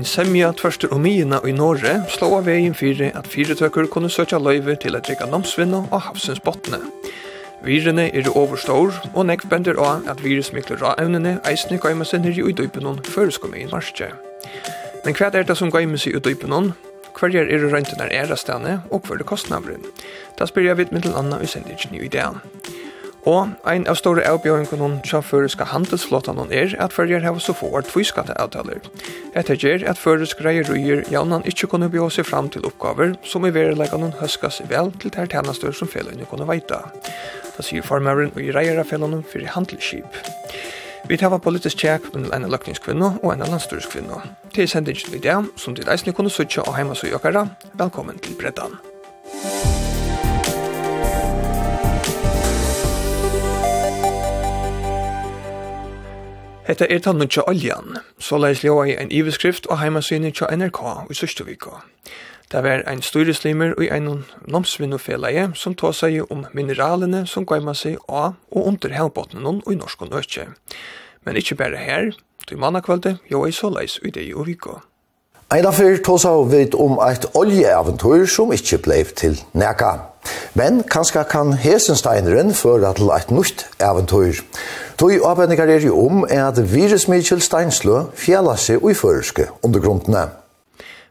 Ein semja tvørster om myina i Norge slå av vegin fyrir at fyrirtøkker kunne søkja løyve til at drikka namsvinna og havsens botne. Virene er overstor, og nekv bender av at virusmikler av evnene eisne gaima seg nirri i udøypenon føreskom i marsje. Men hva er det som gaima seg ui udøypenon? Hverjar er røyntunar erastane, og hver er kostnavren? Da spyrir jeg vidt mittel anna i sendingen i idean. Og ein av store avbjøringen om tjaføreska handelsflottan er at fyrir hava så få tviskatte avtaler. Etter gjør at føresk reieruier jaunan ikkje kunne bjå seg fram til oppgaver som i verleggene høskas vel til ter tjenester som fellene kunne veita. Da sier formøren og i reierafellene fyrir handelskip. Vi tar politisk tjekk med en løkningskvinne og en landstyrskvinne. Til sendingen i dag, som til eisne kunne suttje og heima så jokara, velkommen til Breddan. Hetta er tann nutja oljan, så leis ljóa i ein iveskrift og heimasyni tja NRK i sørste vika. Det var ein styreslimer og ein nomsvinnufeleie som tå seg om mineralene som gaima seg av og under helbotnen og i norskon økje. Men ikkje berre her, til mannakvalde, jo ei så leis i det i vika. Eina fyr tosa vid om eit oljeaventur som ikkje bleiv til neka. Men kanska kan Hesensteineren føre til eit nytt aventur. Tøy avbendingar er jo om at Virus Mikkel Steinslø fjalla seg i føreske undergrundene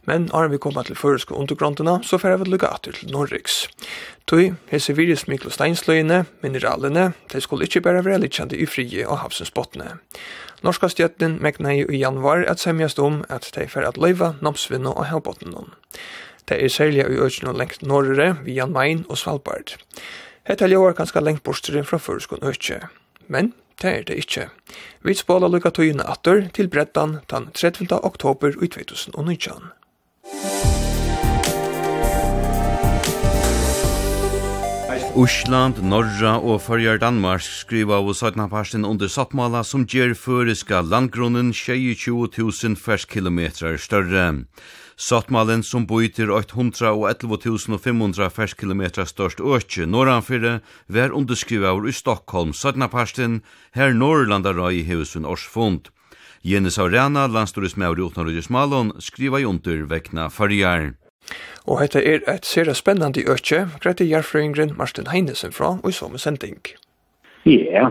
men når vi kommer til føreske undergrundene, så får vi lukka atter til Norriks. Tøy, hese virus miklosteinsløyene, mineralene, de skulle ikke bare være litt i frie og havsens bottene. Norska stjøtten mekna i januar at semjast om at de får at løyva namsvinne og helbottene. Det er særlig i øyne lengt norrere, via Main og Svalbard. Hetta ljóar kanska lengt bortstre fra førskon økje. Men det er det ikkje. Vi spåla lukka tøyene atter til brettan den 30. oktober i 2019. Osland, Norra og Førjar Danmark skriva av Søtna Parsten under sattmala som gjer føreska landgrunnen 22.000 ferskilometrar større. Sattmalen som bøyter 811.500 ferskilometrar størst økje norranfyrre var underskriva av i Stockholm, Søtna Parsten, her Norrlandarøy i Heusen Årsfond. Jenny Saurana, landsturismævri utanrøydes Malon, skriva i under vekna fargar. Og hette er et sera spennande økje, greit i jærfrøyngren Marsten Heinesen fra, og i som sending. Ja,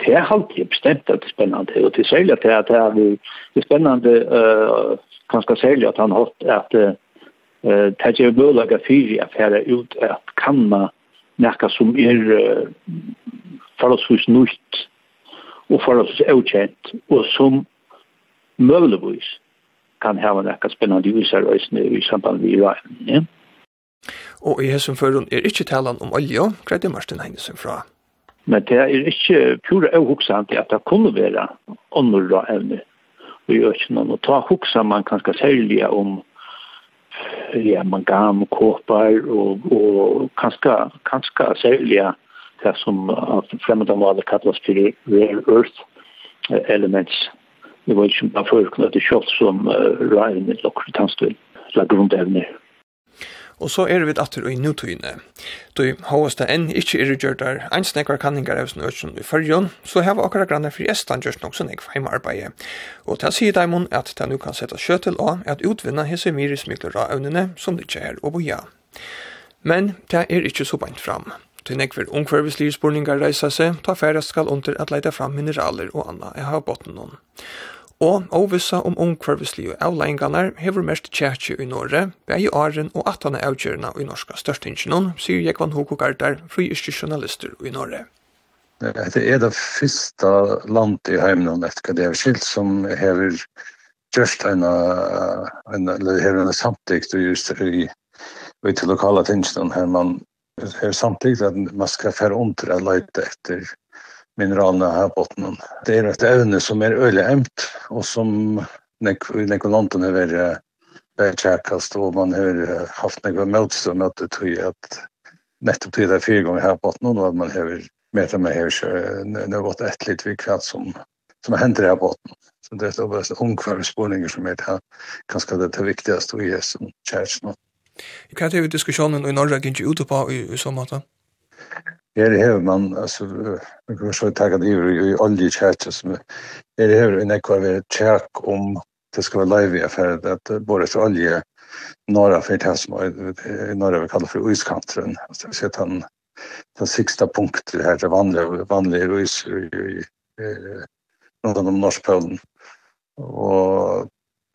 det er alltid bestemt at det er spennende, og til særlig at det er, det er spennende, uh, kanskje særlig at han har hatt at uh, det er mulig at fyri at fære ut at kan man nekka som er uh, forholdsvis nytt og forholdsvis avkjent, og som møveligvis kan hava nekka spennende user øysene i samband med Iran. Ja? Og i hessum førun er ikkje talan om olje, greide Martin Heinesen fra. Men det er ikkje pura avhuksant at det kunne være ånderra evne i økene. Og ta huksa man kanskje særlig om ja, mangam, kåpar og, og kanskje, kanskje særlig det som fremmede maler kallas for rare earth elements Det var ikke bare førkene til kjøtt som uh, regn lukker tannstøy, eller grunnevner. Og så er vi atter i nutøyene. Då hovast det enn ikkje er gjør der ein snekkar kanningar av snøtsen i fyrjon, så har vi akkurat granne for Estland gjørt nok som eg heimarbeie. Og til sier Daimon at det nu kan sette kjøtel av at utvinna hese myri smikler av evnene som det ikke er å boja. Men det er ikkje så bant fram. Til nekver ungkvarvislige spurningar reisa seg, ta færre skal under at leida fram mineraler og anna i har botten noen og ovissa om omkvarvislige avleingarnar hever mest tjætje i Norge, bæg i åren og atane avgjørna i norska størstingsjonen, sier Jekvan Hoko Gardar, friiske journalister i Norge. Det er det første landet i heimen etter hva det er skilt som hever gjørst en, en, eller hever en samtidig og just i, i til lokala tingsjonen her man hever samtidig at man skal fære under å leite etter mineralene her på botten. Det er et evne som er øyelig emt, og som nekolantene har vært kjærkast, og man har haft noen møtestøm og det til at nettopp til det er fire ganger her på botten, og at man har møtet med her, så det har gått et litt vikvært som, som hender her på botten. Så det er bare omkvære spåringer som er det kanskje det, det viktigste å gjøre som kjærkast. Hva er det diskusjonen i Norge ikke ute på i, i så måte? Her har man altså, man kan så ta det i oljechat som är det en ekvar ved tjekk om det ska vara live för att både så olje norra för det som norra vi kallar för iskantren så så att han den sista punkten här det vanliga vanliga is i någon av norskpolen och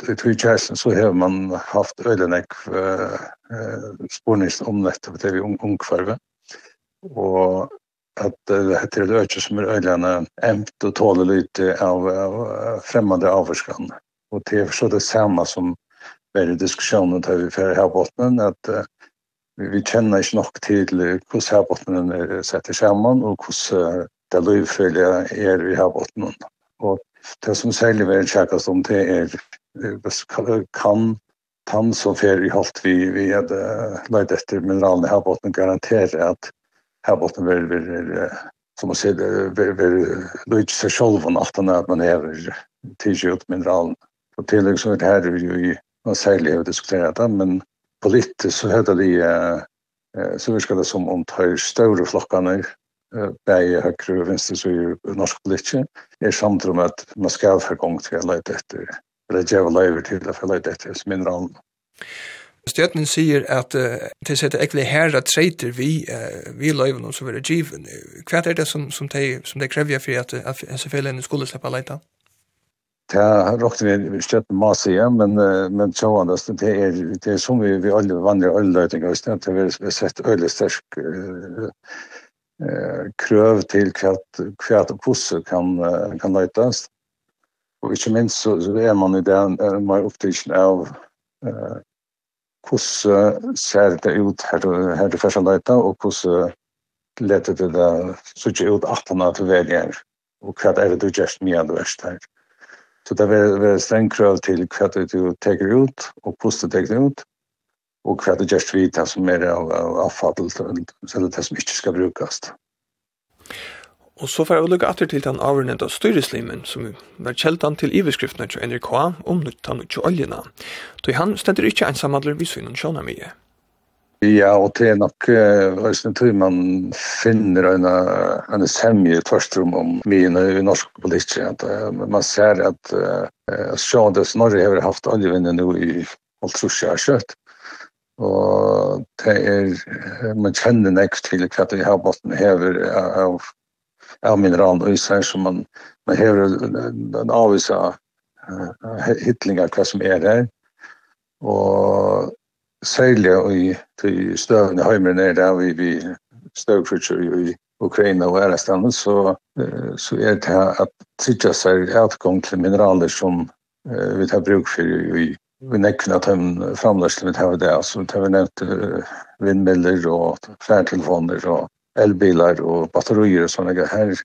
i Tvitjärsen så har man haft öjlenäck eh, om av det vi ungkvarve og at det er løkje som er øyne emt og tåle lite av, av fremmede avforskan. Og det er så det samme som var i diskusjonen där vi fer her botten, at uh, vi, vi kjenner ikke nok til hvordan her botten er sett sammen, og hvordan uh, det løyfølge er i her botten. Og det som særlig vil kjekkes om det er kan tann som fer i halt vi, vi hade uh, leit etter mineralene her botten garanterar att här borta väl väl som man ser väl väl lite så själva att när man är t-shirt mineralen och tillägg så det här är ju i vad säger jag diskuterar det men politiskt så heter det så vi ska det som om tar större flockarna bäge högre och vänster så i norsk politik. Är samt om att man ska få gång till att leta efter eller ge över till att leta efter mineralen Stjøtnen sier at uh, det setter at egentlig herre treiter vi, uh, vi løyver noen som er given. Hva er det som, som, de, som de krever for at, at SFL-en skulle slippe leita? Ja, rokte vi stjøtten masse igjen, men, uh, men tjående, det er, det er som vi, vi alle vandrer alle løytinger, det er vi sett øyelig sterk uh, uh, krøv til hva, hva og hvordan kan uh, kan lätas. Og ikke minst så, så er man i den är man opptidsen av uh, hvordan ser det ut her, her i første løyta, og hvordan leder det det ikke ut at han at vi velger, og hva er det du gjør mye av det verste her. Så det er veldig streng krøv til hva du teker ut, og hvordan du teker ut, og hva du gjør vidt som er av avfall, eller det som ikke skal brukast. Og så får jeg lukke atter til den avrennet av styreslimen, som var kjeldan til iverskriftene til NRK om nyttan og oljena. Så han stender ikke ensamadler vi synen sjåna mye. Ja, og det er nok høysen uh, tror man finner en, en semje først om om mine i norsk politikk. At, uh, man ser at uh, sjående Snorre har haft oljevinner nå i alt trusje har kjøtt. Og det er, man kjenner nekst til hva det har botten hever av av mineral i Israel som man, man hever en avvis av uh, hittlingar hva som er her. Og særlig i, støvende høymer nere der vi, vi støvfrutter i Ukraina og Ærestanen, så, uh, så er det her at tidsja seg utgang til mineraler som uh, vi tar bruk for i vi nekker at de framløsene vi tar det, altså vi tar vi nevnt vindmiller og flertelefoner og elbilar och batterier och sådana her Här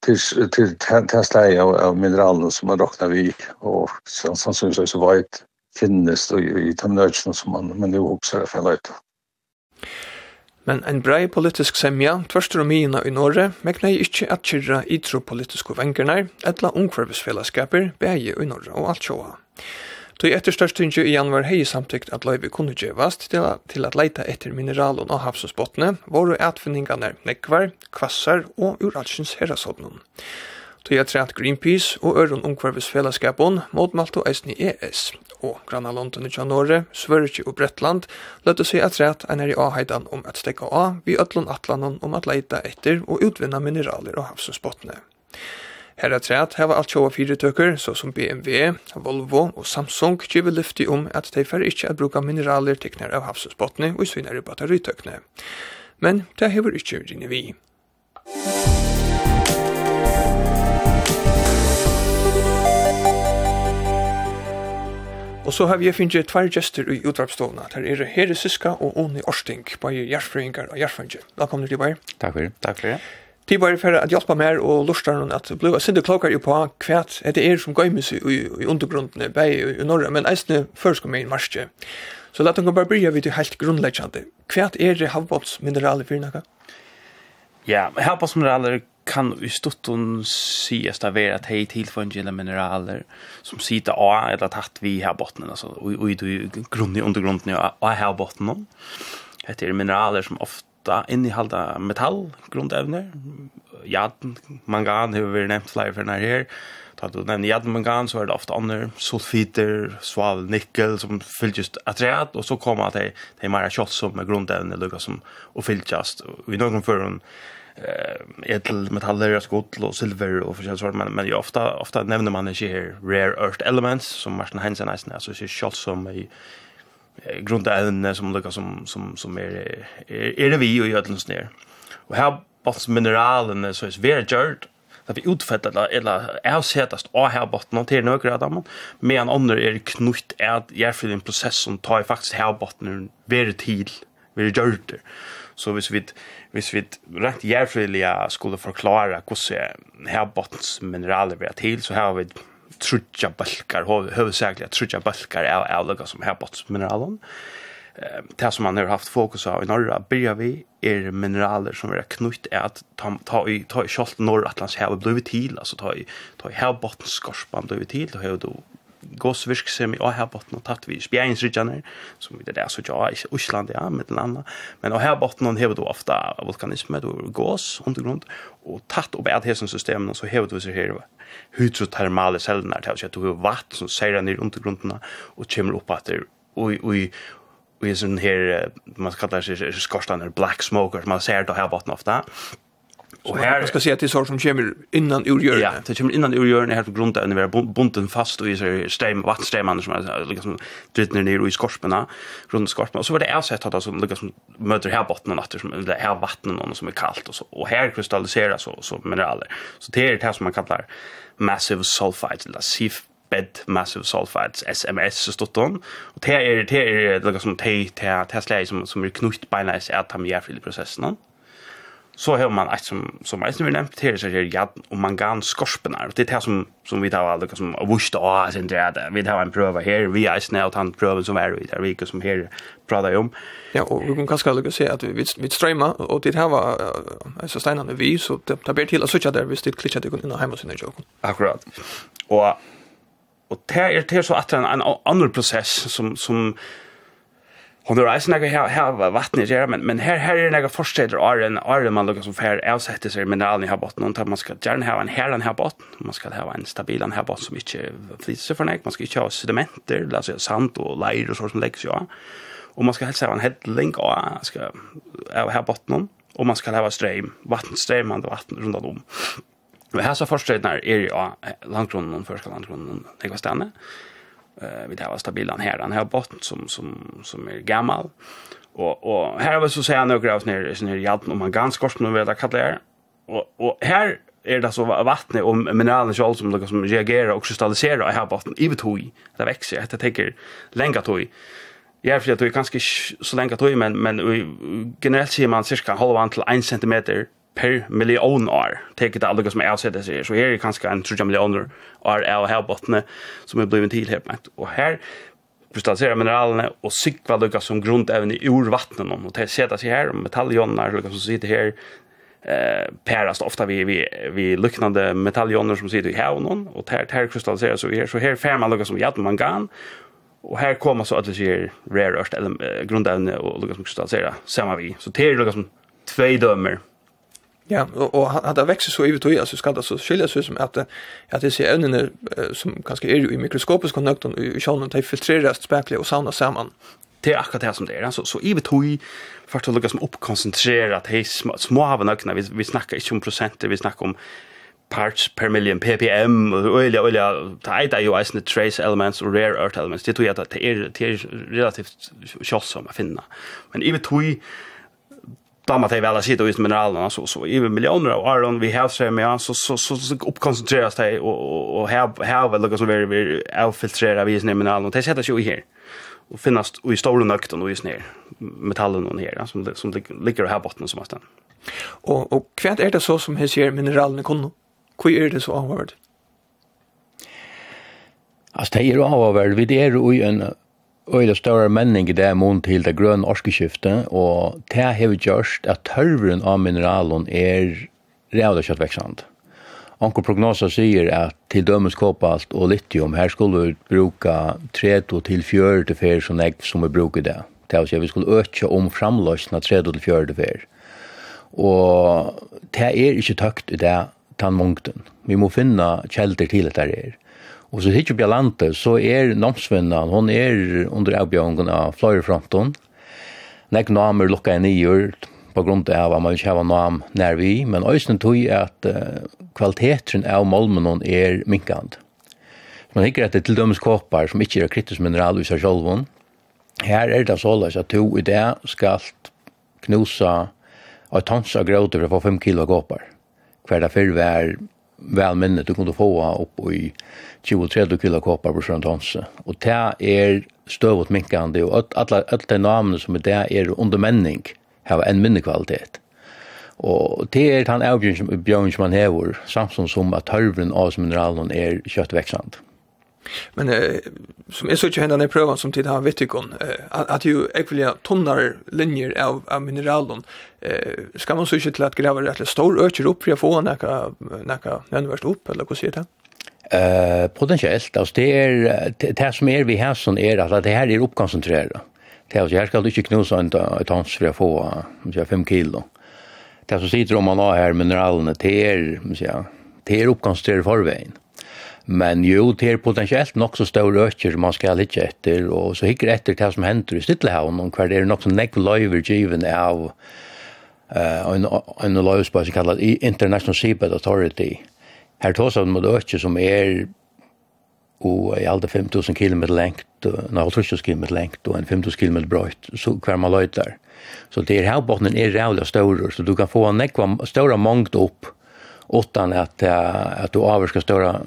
till till testa av, av mineralene som man råkna vi och sen så, så så var det finnes i, i temnøtjen som man, men jo også er fellet ut. Men en brei politisk semja, tverster og hina i Norge, mekna jeg ikkje at kyrra idropolitiske vengernar, etla ungkvarvisfellesskaper, beie i Norge og alt sjåa. Tøy etter størstinget i januar hei samtykt at løyve kunne gjevast til, til at leita etter mineralen av havsesbottene, våre atfinningane nekvar, kvassar og uralsins herrasodnum. Tøy etter at Greenpeace og Øron Ungkvarvesfellesskapon motmalt og eisen i ES, og Granna London i Janore, Sverige og Bretland løtte seg etter at en er i avheidan om at stekka av vi øtlån atlanon om at leita etter og utvinna mineraler av havsesbottene. Her er træt hava alt sjåa tøkker, så som BMW, Volvo og Samsung kjiver lyfti om at de fer ikkje at bruka mineraler tekner av havsusbottene og svinare batteritøkkene. Men det hever ikkje rinne vi. Og så har vi finnje tvær gestur i utvarpstovna. Der er Heri Siska og Oni Orsting, bare hjertfrøyngar og hjertfrøyngar. Velkommen til deg, bare. Takk for det. Takk for det. Det var för att hjälpa mer och lustar hon att bli så det klokar ju på kvärt det är som göms i, i undergrunden i norra men ästne först kommer in marsche. Så låt oss bara börja vid det helt grundläggande. Kvärt är det havbotsmineraler för något? Ja, havbotsmineraler kan i stutton sies det være at hei tilfungile mineraler som sitter av eller tatt vi här bottenen, altså, og, i grunn i undergrunden och här bottenen. Det er mineraler som ofte ofta innehalda metall, grundevner. Jaden, mangan har vi nevnt flere for denne her. Ta du nevner jaden mangan, så er det ofta andre sulfiter, sval, nikkel, som fylltjast atreat, og så kommer det til mer som med grundevner, lukka som og fylltjast. Vi noen en eh edelmetaller och skott och silver och för sånt men men ju ofta ofta nämner man inte här rare earth elements som Martin Hansen nästan alltså så som i grundämne som lukar som som som är är, det vi och i ödlens ner. Och här bottens mineralen så är very dirt att vi utfettat eller avsättast och här botten till några av dem men andra är knutt är jag för den process som tar faktiskt här botten very tid very dirt. Så hvis vi hvis vi rätt jærfrilige skulle förklara hvordan her här bottens mineraler blir till så här har vi trutja balkar, huvudsakliga trutja balkar av avlaga som här Eh Det som man har haft fokus av i norra börjar vi är mineraler som är knutt är att ta, ta i, ta i kjolt norr Atlants här blivit till, alltså ta i, ta i här bottenskorpan blivit till, och då gåsvirksem i Åherbotten og tatt vi spjæringsrytjene, som vi det der så ja, i Osland, ja, med den andre. Men Åherbotten har du ofte vulkanisme, du har gås undergrunn, og tatt opp et hesen systemen, så har du disse her hydrotermale cellene, til at du har vatt som seirer ned undergrunnene, og kommer opp etter, og, og, og i sånn her, man kallar det skorstene, black smoker, man ser det her botten ofte, og Och här ska se att det är som kommer innan urgörna. Ja, det kommer innan urgörna här på grund av när bunten fast och i sig stäm vattstämman som är liksom drittner ner i skorporna, runt skorporna. Och så var det ersatt att som liksom möter här botten och som det här vattnet någon som är kallt och så och här kristalliseras så så mineraler. Så det är det här som man kallar massive sulfides eller sif bed massive sulfides SMS så stod hon och det är det är det som te te te som som är knutit på näs att han gör i processen så har man ett som som mest snur nämnt här så här jad och mangan skorpenar och det är det som som vi tar alla som avust och sen det där vi tar en prova här vi är snällt han prova som är där vi som här pratar om. Ja och vi kan kanske lucka se att vi vi streama och det här var alltså stenarna vi så det tar till att söka där vi sitter klicka det in hemma sin joke akkurat. Och och det är det så att en annan process som som hon har reisen några här här vattnet gör men men här här är några förstäder är en är man lukar som fair avsätter sig mineralen här botten och man ska gärna ha en här den här botten man ska ha en stabil den här botten som inte flyter för nek man ska inte ha sedimenter alltså sand och leir och sånt som läggs ja och man ska helst ha en headlink och ska ha här botten och man ska ha ström vattenströmmande vatten runt om Men här så förstår jag när är ju landgrunden, första landgrunden, det går stanna. Eh vi tar stabilan här den här botten som som som är gammal. Och och här har vi så säga några av ner här hjälp om man ganska kort nu vet jag kallar det. Och och här är det så vattnet och mineralen själv som liksom som reagerar och kristalliserar i här botten i betoj. Det växer. Jag tänker länge tog. Ja, för att det är ganska så länge tog men men generellt ser man cirka halvan till 1 cm per million år. Tek det alltså som är avsett sig. Så här är kanske en 3 miljoner år av här bottne som är blivit till helt Och här kristalliserar mineralerna och sikva lukka som grund även i ur vattnet Och det sätter sig här, metalljoner lukka som sitter här eh pärast ofta vi vi vi liknande metalljoner som sitter i havet och här här kristalliseras så här så här fär man lukka som jad mangan Och här kommer så att det ser rare earth grundämne och lukka som kristalliserar samma vi. Så det är lukka som två dömer Ja, och, och han hade växer så över tog alltså ska det så skilja sig som att att det ser ämnen som kanske är i mikroskopisk kontakt och i sjön och filtreras spekler och samlas samman. Det är akkurat det som det är alltså så i över tog för att lukka som uppkoncentrerat hej små havnökna vi vi snackar inte om procent vi snackar om parts per million ppm och olja olja ta ida ju as the trace elements och rare earth elements. Det tror jag att det är det är relativt schysst som att finna men i betui damma det väl att sitta just mineralerna så så i miljoner av iron vi har så med så så så, så uppkoncentreras det och och här här väl något som vi vi avfiltrerar vi sina mineraler och det sätter sig här och finnas i stora nökten och just ner metallen och ner som som ligger här botten som måste. Och och kvärt är det så som här ser mineralerna kunna. Hur är det så avvärd? Alltså det är avvärd. Vi är ju en øyla større menning i det mån til det grønne orskeskiftet, og det har gjort at tørveren av mineralen er rævla kjøttveksand. Anker prognoser sier at til dømes kåpalt og litium, her skulle vi bruka 30 til 40 til fer som jeg som vi bruker det. Det er å si at vi skulle øke om framløsene 30 til 40 fer. Og det er ikke tøkt i det, tannmunkten. Vi må finna kjelder til at det er. Og så hittir Bjalante, så er namsvinnan, hon er under avbjørngen av fløyrefronten. Nek namer lukka en nyer, på grunn av at man ikke har nam nær vi, men òsne tog at uh, kvaliteten av molmen er minkand. Man hikker at det til dømes kåpar som ikke er kritisk mineral i seg sjolvun. Her er det såleis at to i det skal knusa og tons av gråter for å få 5 kilo kåpar. Hver det fyrr var vel minnet du kunne få opp i 20-30 kilo koppar på Sjøen Tonse. Og det er støvot minkande, og alle, alle de namene som er det er under menning, har en minnekvalitet. Og det er den avgjøringen som man hever, samtidig som at tørven av mineralen er kjøttveksende. Men eh, som är så inte händer när prövan som tid har vettikon eh, att ju ekvilja tonnar linjer av, av mineralen eh, ska man så inte till att gräva rätt stor ökjer upp för att få näka, näka nönvärst upp eller vad säger det? Uh, potentiellt, alltså det är det som är vi här som är att det här är uppkoncentrerat. Det är alltså, här ska du inte knusa en tons för att få säga, 5 kilo. Det som sitter om man har här mineralen, det är, det är uppkoncentrerat förvägen. Mm Men jo, det er potensielt nok så stor økker som man skal litt etter, og så hikker etter det som hender i Stittlehavn, og hver det er nok så nekv løyver given av uh, en, en løyversbøy som kallet International Seabed Authority. Her tås av mot økker som er og i alle 5.000 km lengt, nei, 5000 km lengt og en 5.000 km brøyt, så hver man løyter. Så det er havbottenen er rævlig større, så du kan få en nekva større mångt opp, utan at, at du avvarskar større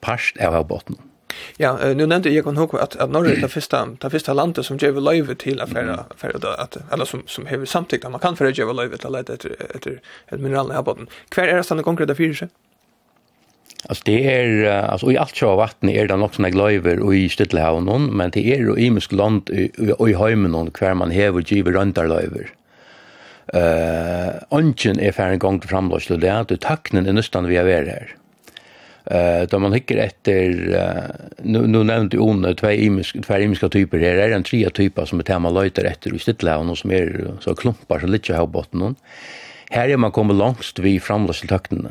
parst av havbotten. Ja, nu nämnde jag kan ihåg att att Norge det första det första landet som ger löve till affärer affärer då att eller som som har samtyckt att man kan för ge löve till att efter efter ett mineral här botten. Kvar är det såna konkreta fyra? Alltså det är alltså i allt sjö vatten är det nog såna glöver och i Stillahavn men det är ju i musk land och i hemmen och kvar man häver giver runt löver. Eh, onchen ongen är en gång till framlöslo det att tacknen är nästan vi är här. Eh då man hickar efter nu nu nämnde ju under två imiska två imiska typer här är en trea typer som är tema löjter efter i stilla och som är så klumpar så lite här botten. Här är man kommer långst vid framlöstakten.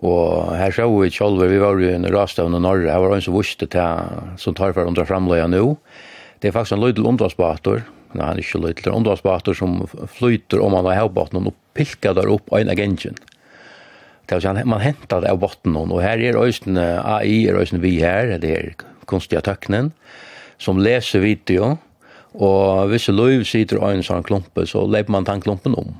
Og her så vi sjølver, vi var jo i Rastavn og norra her var en som vuste til, som tar for under framlöja framløya nå. Det er faktisk en løydel omdragsbator, nei, han er ikke løydel, det er som flyter om han har havbaten og pilker der opp en agenten. Det er, man hentet av botten noen, og her er øysen AI, er øysen vi her, det er kunstige tøkkenen, som leser video, og hvis løyv sitter og en sånn klumpe, så leper man den klumpen om.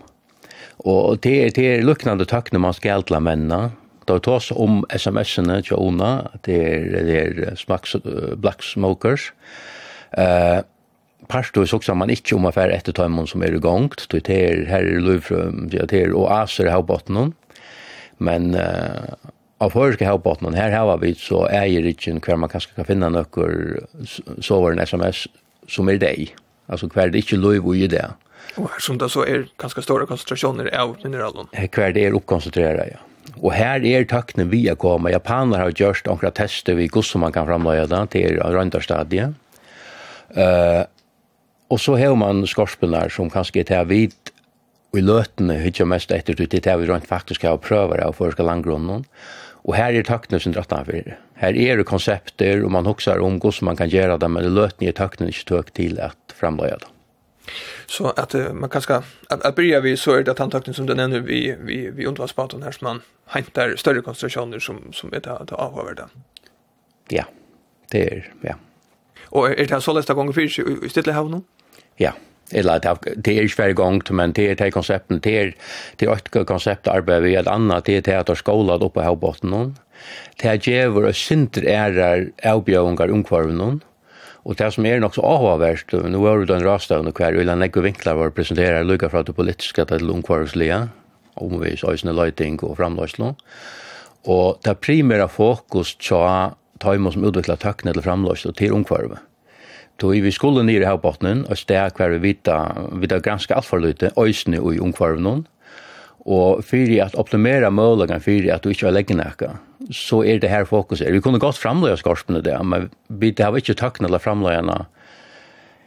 Og det er, det er lukknande tøkkene man skal til mennene, Da vi tås om sms-ene til Ona, det er, det er smaks, black smokers. Uh, Parstå er også man ikke om affær etter tøymon som er i gongt, det er her i Lufrum, det er oaser i havbottenen. Mm Men uh, av førske havbottnen, her har vi så eier ikke hver man kanskje kan finne nøkker sover en sms som er deg. Altså hver det ikke løyv i det. Og her som det så er ganske store konsentrasjoner av mineralen. Hver det er oppkonsentreret, ja. Og her er takkene vi er kommet. Japaner har gjort noen tester vi hvordan man kan framløye det til rønderstadiet. Uh, og så har man skorpener som kanskje er til å vite i løtene hytja mest etter ut det vi rent faktisk har prøver av forska landgrunnen. Og her er takkene som dratt av for Her er det konsepter, og man hoksar om hvordan man kan gjøre det, men løtene er takkene ikke tøk til at framløye det. Så att man kanske att, att börja vi så är det att som den nämner vi vi vi undvarspaton här som man hämtar större koncentrationer som som är att avvärda. Ja. Det är ja. Och är det så lästa gånger för i Stilla havn? Ja eller det är ju hver gång men det är det konceptet det är det är ett koncept arbete vi ett annat det är att at det er skolet oppe her botten noen, det er djever og synder ærer avbjøringer omkvarven noen, og det som er nok så avhåverst, nå er det en rastavn og hver, eller han ekko vinkler var presenterer lukka fra det politiske til omkvarvslige, omvis øysene løyting og framløslo, og det primære fokus tja tøymer som utvikler tøkne til framløslo til omkvarvet. Då vi skulle nere her botnen, og steg hver vi vita, vita ganske alt for lite, øysene i omkvarven og fyrir at optimera mølagan fyrir at du ikke har leggen nekka, så er det her fokuset. Vi kunne godt framløya skorpene det, men vi har ikke tøkna eller framløyene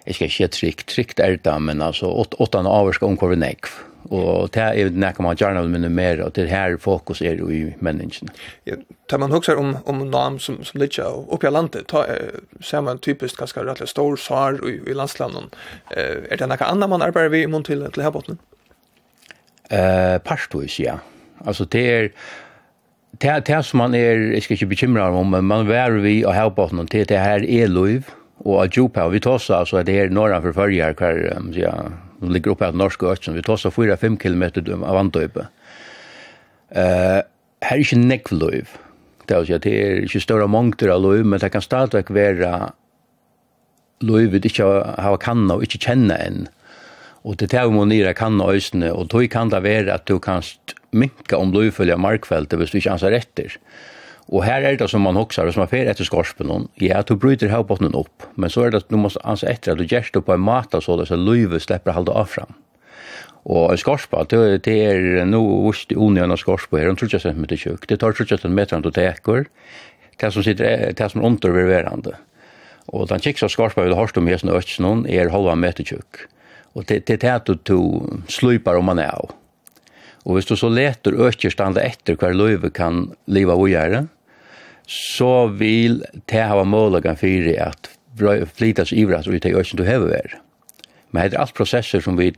jeg skal ikke trygt, trygt er det, men altså, åt, åttan av skal omkåre nekv. Og det er nekka man gjerne vil mer, og det her fokus er jo i menneskene. Ja, tar man husker om, om nam som, som ligger oppe i landet, ta, eh, ser man typiskt ganske rettelig stor svar i, i landslandet. Eh, er det nekka anna man arbeider vi imot til, til herbotten? Eh, Parstois, ja. Altså, det er det, det som man er, jeg skal ikke bekymre om, men man vær vi og herbotten til det her er lov, og Aljupa, og vi tåsa, altså det er norra for fyrjar, hver, um, ja, som ligger oppe av norsk øtjen, vi tåsa 4-5 km av vantøype. Uh, her er ikke nekvløyv, det er, det er ikke større mongter av løyv, men det kan stadigvæk være løyv vi ikke har kanna og ikke kjenne enn. Og det er jo nere kanna øysene, og tog kan det være at du kan minka om løyvfølge markfeltet hvis du ikke anser etter. Uh, Og her er det som man också som man fer efter skorpen hon. Ja, du bryter här opp, upp, men så är det at du måste anse etter at du gjerst opp på en mata så det så löve släpper halde av fram. Och en skorpa, det är nog vist onöna skorpa här, de tror jag sen med det kök. Det tar 30 cm sen meter täcker. Det som sitter det som er underververande. Och den kicks av skorpa vi har stum här og øtsen, är halva meter tjukk. Och det det at du slupar om man är. Och hvis du så leter økjer standa etter hver løyve kan liva og gjøre, så vil det hava målagan fyrir at flytas ivrat ut i øysen du hever vær. Men det er alt prosesser som vi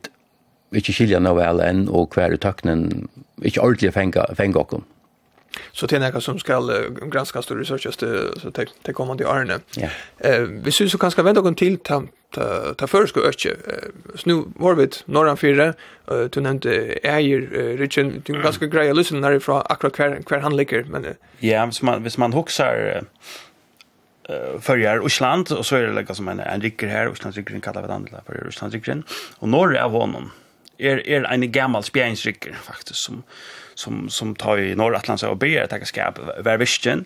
ikke skilja noe vel enn, og hver i tøknen ikke ordentlig fenga, fenga okkur. Så det är något som ska granskas och så till det kommer kommande Arne. Ja. Eh, vi syns så kanske vända någon till ta, ta, ta för ska öka. Eh, nu var vi norran fyra, eh, du nämnde äger eh, Richard, du kan ganska greja lyssna när ifrån akkurat kvar, kvar han ligger. Men. Ja, hvis man, hvis man huxar eh förjar Island och så är det liksom som en en rycker här och Island rycker kallar vi den där för Island rycker och norr är honom är är en gammal spjärnsrycker faktiskt som som som tar i norr och ber att ta skap var visken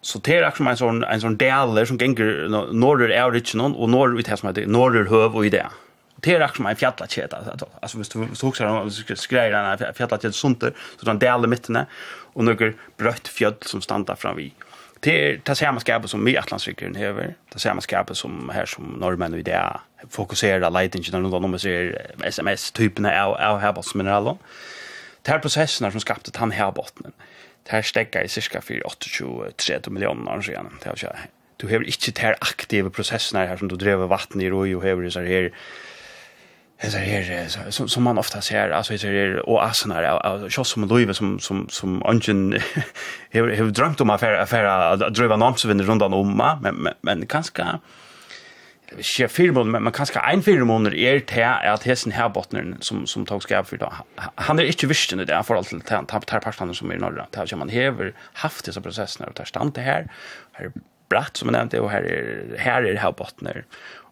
så det är också en sån en sån delar som gänger norr är original och norr ut här som heter norr höv och i det. Det är också en fjällakhet alltså alltså visst du såg så här skrejer den sån där så den delar mitten och några brött fjäll som stannar fram vid det är det samma skapet som vi Atlantsvikrarna över Det samma skapet som här som norrmän och idéer fokuserar lite inte när de ser sms-typerna av, av havsmineraler. Det här processen som skapte han här botten, Det här stäcker i cirka 4-8-23 miljoner sedan. Det har Du har inte det här aktiva processen här som du driver vatten i roj och har så här Hesa her som som man ofta ser alltså hesa her och asnar och shots som Louis som som som ungen har har drömt om affär affär driva namn så vinner rundan om men men kanske ikke fire måneder, men kanskje en fire måneder er til at hesten her botneren som, som tog skap for da. Han er ikke visst i det forhold til den partene som er i Norge. Det er man hever haft disse prosessene, og det stand til her. Her er bratt, som jeg nevnte, og her er, her er her botner.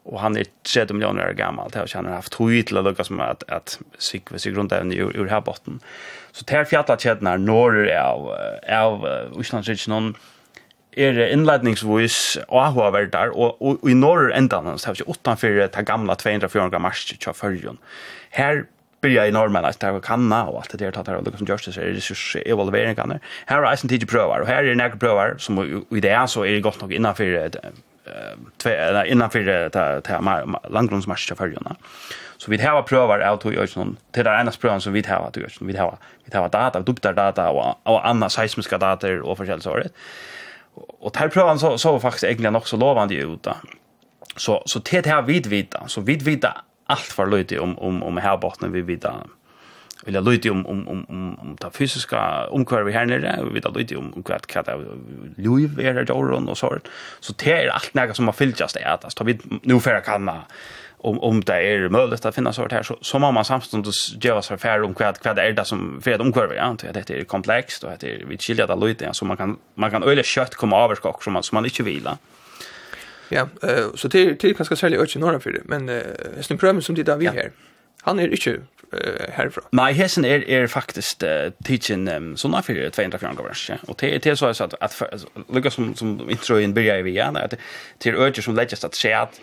Og han er 30 millioner år gammel, det har han haft høy til å lukke som at, at sikve seg rundt evne ur, her botten. Så det er fjallet kjedene når av, av Øslandsriksen, er innledningsvis avhåverdar, og, og, og i norr endan hans, hefst utanfyrir ta gamla 204 gram marsk tja fyrrjon. Her byrja i norrmenn at det er kanna og alt det der tatt her, og det som gjørs det er ressursevalueringarna. Her er eisen tidsi prøvar, og her er nekker prøvar, som i det er, så er det godt nok innanfyrir innanfyrir langgrunnsmarsja fyrrjona. Så vi har prøver av tog til Det er eneste prövan som vi har att ösnon. Vi har vi har data, dubbla data og, og andre seismiske data og forskjellige försäljningsåret och där prövan så så var faktiskt egentligen också lovande ut då. Så så det det vid vidvita, så vidvita allt för lite om om om här botten vi vidta eller lite om om om om om det fysiska vi här nere vi vet lite om kvart kvart Louis är där och så så det är allt nära som har fyllts det är alltså vi nu för kanna om om det är möjligt att finna sort här så så mamma samstundes göra sig färd om kvad kvad är det som för de kurvor ja inte det är komplext och det är vi skiljer det lite så man kan man kan öle kött komma över skock som man som man inte vill Ja, eh så till till kanske sälja öch norra för det men eh snur pröven som det där vi här. Han är inte eh härifrån. Nej, hessen är är faktiskt uh, teaching um, såna för 200 kronor vers. Ja. Och det är så att att lucka som som intro in börjar vi igen att till öch som läggs att se att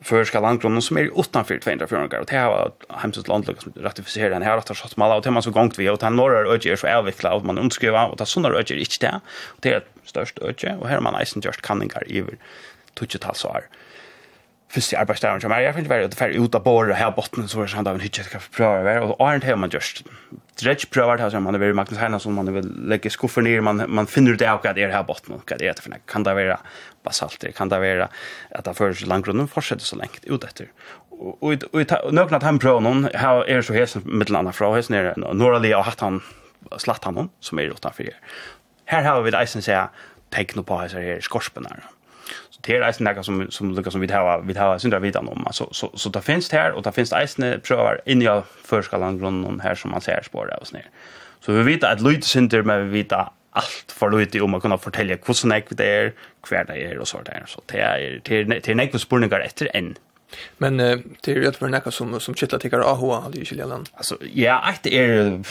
förska landgrunden som är utanför 200 204 och det har hemskt landlag som ratifiserer den här att ha har satt mal och det man så gångt vi och det har norra øyge är så avvikla och man underskriva och det har sånne øyge er ikke det och det är et størst øyge og her har man eisen just kanningar över tutsjetals år første arbeidsdagen som er, jeg vil være at jeg ut av båret her botten, så er det sånn at jeg ikke skal prøve å være, og åren til man just, dredge prøver det her, man er ved Magnus Hernason, man vil legge skuffer ned, man, man finner ut av hva det er her botten, hva det er for kan det være basalt, kan det være at det føres langgrunnen fortsetter så lengt ut etter. Og, og, noen av han prøver noen, her er så hesen middelandet fra, hesen er Norali og hatt han, slatt han noen, som er utenfor her. Her har vi det eisen sier, tegn på hese her skorpenar. Så det är eisen något som som lukar som vi har vi har syndra vidan om alltså så så där finns det här och där finns det eisen prövar in i förskalan grunden här som man ser spår av snär. Så vi vet att lite synder men vi vet allt för lite om man kunna fortälja hur så näck det är, kvar det är och så där så det är till till näck spårningar efter en Men eh, det är ju för näka som som kittlar tycker AH hade ju Chileland. Alltså ja, ett är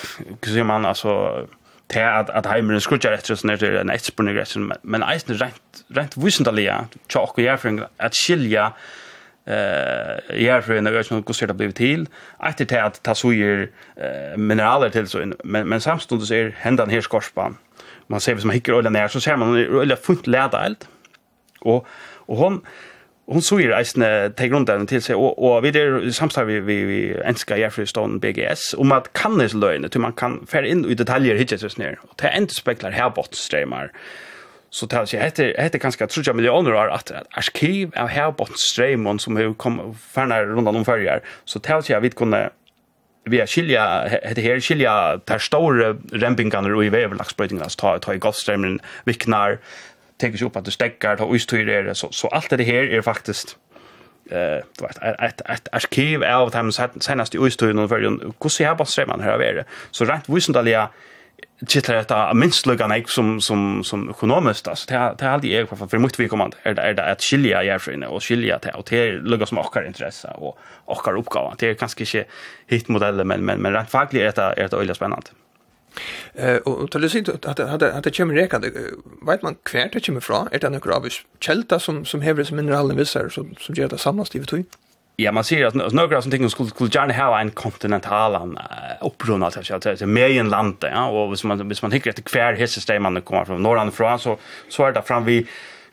hur man alltså det at, at heimeren skrutjar etter sånn er en etterspunnig rett, men eisen er rent, rent visendalega, tjokk og jærfring, at skilja eh jærfring og jærfring og hvordan det blir til, etter til at ta suger uh, mineraler til, så, men, men samstundes er hendan her skorspan, man ser vi som hikker øyla nær, så ser man øyla fullt leda eld, og, og hon, hon så ju eisne till grunden till sig och och vi det samstar vi vi vi enska Jeffreystone BGS om att kan det löna till man kan fär in i detaljer hit just ner och det inte speklar här bort streamar så tar sig heter heter ganska tror miljoner har att arkiv av här bort strömmar som hur kom färna runt om färjar så tar sig vi kunde vi är skilja heter här skilja där stora rampingarna och i vävlaxbrötningarna ta ta i gasströmmen viknar tänker sig upp att det stäcker ta ostyr är det så så allt det här är faktiskt eh du vet ett ett arkiv av dem senaste ostyren för hur ser jag bara strömmen här är det så rätt visendaliga kittlar detta minst lugga som som som ekonomiskt alltså det det alltid jag för för mycket vi kommer är det är det att skilja järfrine och skilja till och till lugga som och intresse och och uppgåva det är kanske inte hit modeller men men men rätt faktiskt är det är det öliga spännande Eh och till sist att att att det kommer räkna vet man kvärt det kommer från är det några av kälta som som häver som mineralen visar som som gör det samma i vitui. Ja, man ser att några som tänker skulle skulle gärna ha en kontinental en upprunna så att säga mer än land ja och hvis man hvis man tycker att kvar hästsystem man kommer från norran från så så är det fram vi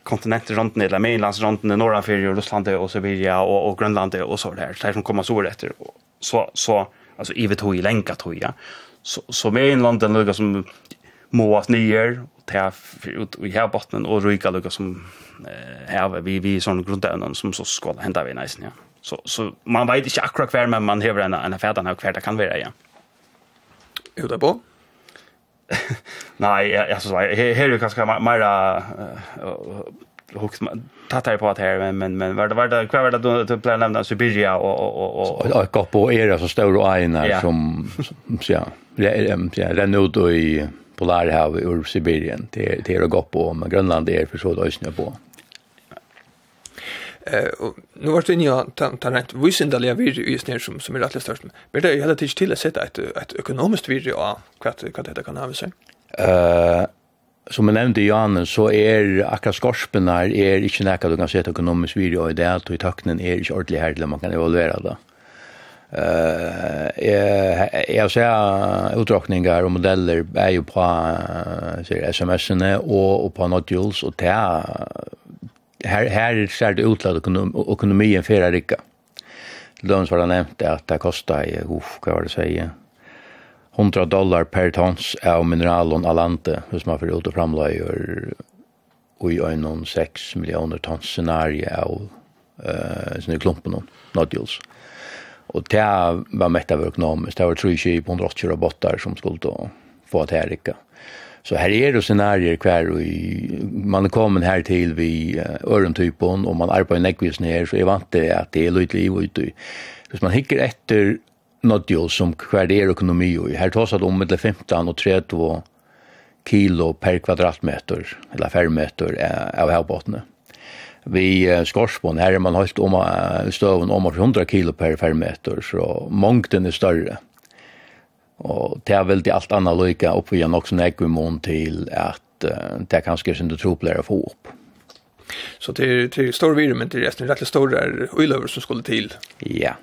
kontinenter runt ner, eller mainlands runt i norra för Ryssland och så vidare och och Grönland och så där. så som kommer så rätt så så alltså i vet hur i länka tror jag som är inlanden lukar som måat nyer ta ut i här botten och ryka lukar som här vi vi sån grundämnen som så ska hända vi nästan ja. Så så man vet inte akkurat kvar men man har en en färdan här kvar det kan vara ja. Jo det på. Nej, jag så här här är kanske mer hooks tattar på att här men men men vad var det kvar var det att plan nämna Siberia och och och och och på era så stora och ena som ja ja den ut i polarhavet ur Sibirien det det är att gå på men Grönland är för så då snö på Eh uh, nu vart det ju tant rätt visindaliga virre i snär som som är rätt störst. Men det är hela tiden till att sätta ett ett ekonomiskt video av vad vad det kan ha sig. Eh som jeg nevnte i så er akkurat skorpen her er ikke nekka du kan sette økonomisk video i det, og i tøkkenen er ikke ordentlig her til man kan evaluere det. Uh, jeg, jeg ser utdragninger og modeller er jo på uh, sms-ene og, og på nodules, og det er, her, her ser det ut til at økonom, økonomien fyrer ikke. Til var det nevnt at det kostet, uff, hva var det å 100 dollar per tons av mineralen av landet, hvis man får ut og framløyer i øynene 6 millioner tons scenarie av uh, sånne klumpen og nodules. Og det var mest av økonomisk. Det var tre kjip, 180 robotar som skulle få at her ikke. Så her er det scenarier hver, og man er kommet her til vi ørentypen, og man arbeider nekvis ned, så jeg vant det at det er litt liv ute. Hvis man hikker etter nått jo som hver er økonomi og her tås at om 15 og 30 kilo per kvadratmeter eller fermeter av havbåtene. Vi skorsbånd her er man helt om støven om 100 kilo per fermeter så mongten er større. Og det er veldig alt annet lykke oppe igjen også når jeg til at det kanskje er sin du tror å få opp. Så det är, det är stor virre, men det är resten rätt stora uilöver som skulle till. Ja. Yeah.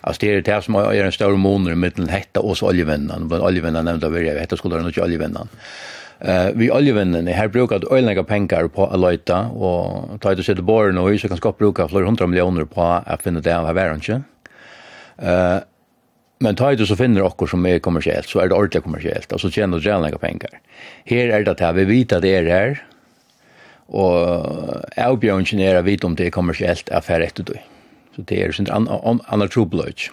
Alltså det är det som är en stor moner med den hetta och oljevännen. Men oljevännen nämnde av er, hetta skulle det inte oljevännen. Eh vi oljevännen här brukar att öljlägga pengar på att löjta och ta ut och sätta borren och så kan skapa bruka flera hundra miljoner på att finna det av världen. Eh Men tar du så finner okkur som er kommersielt, så er det ordentligt kommersielt, Och så tjänar du gjelnlega pengar. Her är det att vi vet att det er her, og avbjørnsen er å vite om det er kommersielt affär etter du. Så det er sånt annan trobløyt.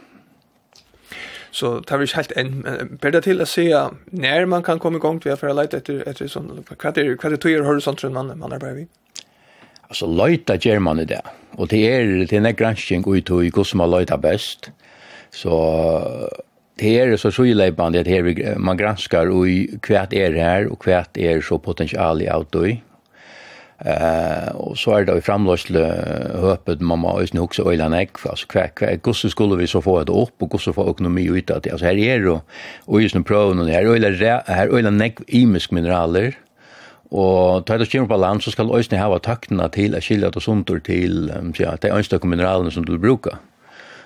Så tar vi ikke helt enn, Ber det til å se når man kan komme i gang til å være leit etter, etter sånn, hva er det du gjør horisonten man, man arbeider i? Alltså leita ger man det. Och det är det är en granskning ut och hur som man leita bäst. Så det är så så det här man granskar och kvärt är det här och kvärt är så potential i auto Eh och så är det i framlösle öppet man må ju också öland ek alltså kvar kvar så skulle vi så få det upp och gosse få ekonomi ut att alltså här är det och just nu prövar och här öla här öla näck i imisk mineraler och tar det kemi på land, så skal øyne hava taktene till att skilja det sundur til ja, de ønstøkke mineralene som du brukar.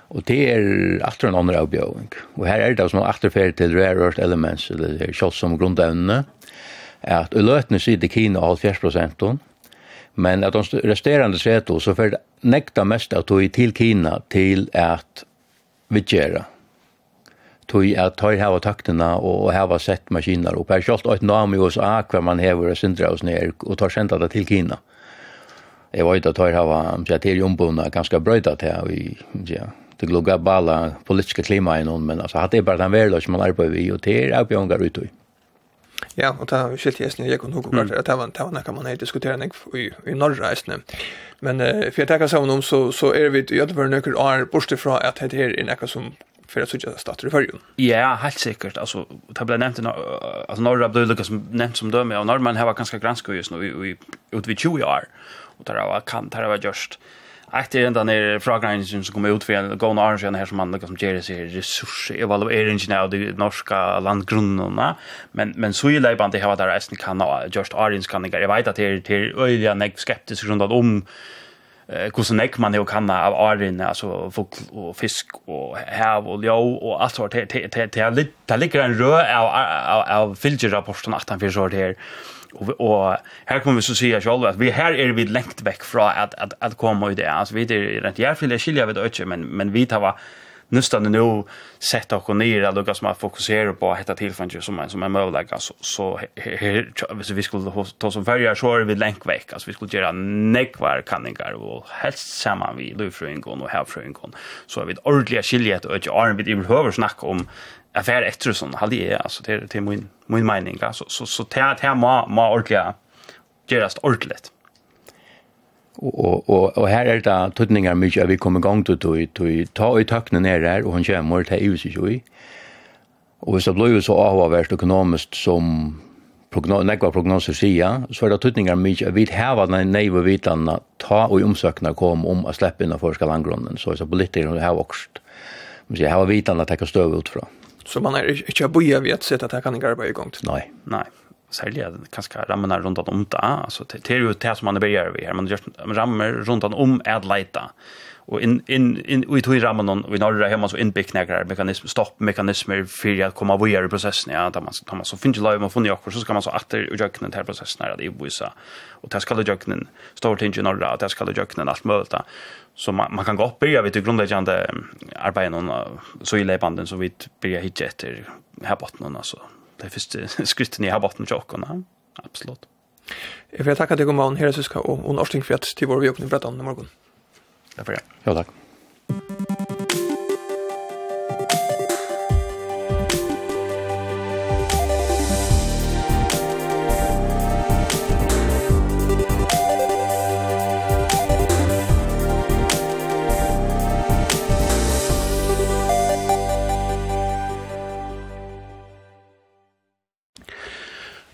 Og det er atter en annen avbjøring. Og her er det sånn atterferd til rare earth elements, eller kjøtt som grunnevnene, at i løtene sier det Kina 70 prosenten, Men att de resterande sveto, så för nekta mest att tog till Kina till att vidgera. Tog att ta i här takterna och här sett maskiner och per kjallt ett namn i USA kvar man häver sindra syndra oss ner och tar sända det till Kina. Jag var ute att ta i här så till jombona ganska bröjda till i ja det globala politiska klimatet men alltså hade bara den värld som man arbetar i och det är uppgångar utåt. Ja, og ta skilt jeg snill, jeg kunne hukke kvart, at det var, det var nekka man hei nek, i, i norra eisne. Men uh, for jeg tenker sammen om, så, så er vi i ødelvare nøkker år, bortsett fra at det her er nekka som för att söka starta i förrjun. Ja, helt säkert. Alltså, det blev nämnt, alltså norra blev lukka som nämnt som döme, och norrman har varit ganska granska just nu, i, ut vid 20 år. Och där var kan, där var just, Ett är ända ner frågan som kommer ut för en gång och arrangerar här som man liksom ger sig resurser evalueringen av de norska landgrunderna men men så gillar jag inte hava där resten kan just audience kan jag vet att det är till öliga nek skeptisk grundat om eh hur nek man ju kan av arena alltså fågel och fisk och hav och ljå och allt sånt det det det ligger en rö av av av filterrapporten att han försöker här och og här kommer vi så säga själva at vi här är vi lengt vekk från att att att komma ut det. Altså, vi er rent jag vill skilja vid ikke, men men vi tar va nästan nu sätta och ner alla något som man fokuserar på att hitta tillfällen som man som är möjligt alltså så så vi skulle ta som färja så är vi länk veck alltså vi skulle göra nekvar kanningar och helst samman vi lufröingon och havfröingon så är vi ordentliga skiljet och inte arm vi behöver snacka om jag för efter sån hade jag alltså det det min min mening alltså så så det här må må ordliga gerast ordligt. Och och och här är det tutningar mycket vi kommer igång till till ta i tacken ner där och hon kommer till EU så ju. Och så blir ju så avvärst ekonomiskt som prognos nekva prognoser sia, så er det tutningar mykje, vi heva den neive vitan ta og omsøkna kom om å slippe inn av forska landgrunnen, så er det politikere heva okst. Men så heva vitanna tekka støv utfra. Så man är inte boja vid att sätta att det kan en garba igång. Nej, nej särskilt det kanske ramarna runt om det alltså det är ju det som man börjar vi här man gör ramar runt om att leta och in in in vi tog rammen och vi norra hemma så inbyggt några mekanismer stoppmekanismer för att komma vidare i processen ja där man tar man så finns ju live man får så ska man så åter och jökna den processen där det är vissa och det ska det jökna står till ju norra där ska det jökna allt möjligt så man, man kan gå upp börja vid det grundläggande arbetet någon så i lebanden så vi börjar hit efter här botten alltså det första skritten i här botten tjockorna absolut Jag vill tacka dig om hon här så ska och hon årsting för att till vår vi öppnar för att morgon för det. Ja, tack.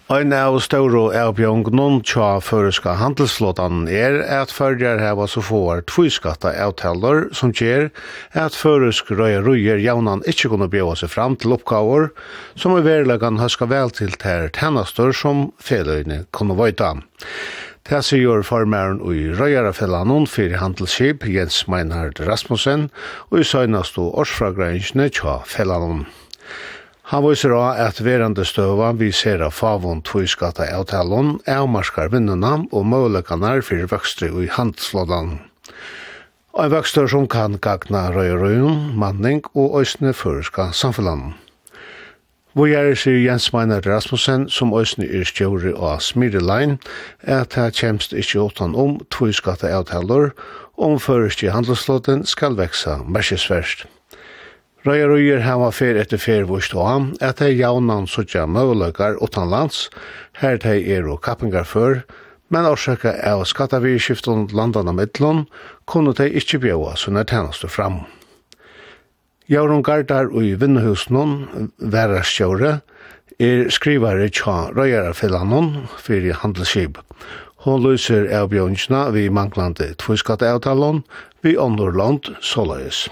Ein av ståro avbjong non tja føreska handelsflåtan er at fyrjar heva så får tviskatta avtalar som gjer at føresk røya røyer jaunan ikkje kunne bjeva seg fram til oppgaver som i verlegan høska vel til ter tennastor som feløyne kunne vøyta. Det sier formæren i Røyarafellanon for handelsskip Jens Meinhard Rasmussen og i søgnast og årsfragrensjene tja fellanon. Han viser også at verande støva vi ser av favon tviskatta avtalen avmarskar vinnuna og møllekanar fyrir vøkstre i handslådan. Og vøkstre som kan gagna røyrøyun, manning og òsne føreska samfellan. Vi er sier Jens Meiner Rasmussen, som òsne er stjåri av Smirelein, at her kjemst ikkje åttan om tviskatta avtaler, om føreski handelslåten skal veksa mersesverst. Røyer og Gjør hava fer etter fer vurs og ham, at hei jaunan suttja møvløkar utanlands, her hei er og kappingar før, men årsaka av skattavirskiftun landan av mittlun, kunne de ikkje bjøa sunne tjenester fram. Jaurun Gardar og vinnuhusnun, Vera Sjøre, er skrivare tja røyarafillan fyrir handelskib. Hon lyser av bjønnsna vi manglande tvuskatteavtalen vi åndorland Solaris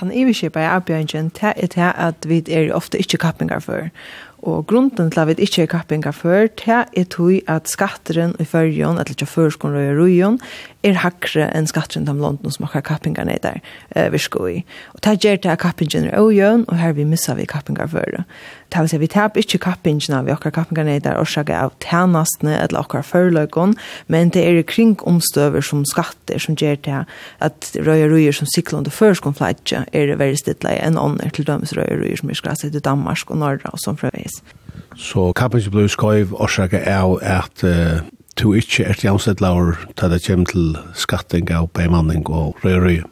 den iverskipa i avbjørnjen, det er det at vi er ofte ikke kappingar for. Og grunden til at vi ikke er kappingar for, det er tog at skatteren i fyrjon, eller ikke førskon og i er hakre enn skatteren til London som har kappingar ned der, eh, vi sko i. Og det gjør det at kappingen er ojøn, og her vi missa vi kappingar for. Det vil si, vi tar ikke kappingene, vi okker kappingene er der årsaker av tjenestene eller okkar føreløkken, men det er kring omstøver som skatter som gjør det at røye røyer som sikler under førskon flatje er veldig stille enn ånder til dømes røye røyer som er skratt i Danmark og Norra og sånn frøyvis. Så kappingene blir skøyv årsaker er at uh, du ikke er jævnsett laur til det kommer til skatting av beimanning og røye røye.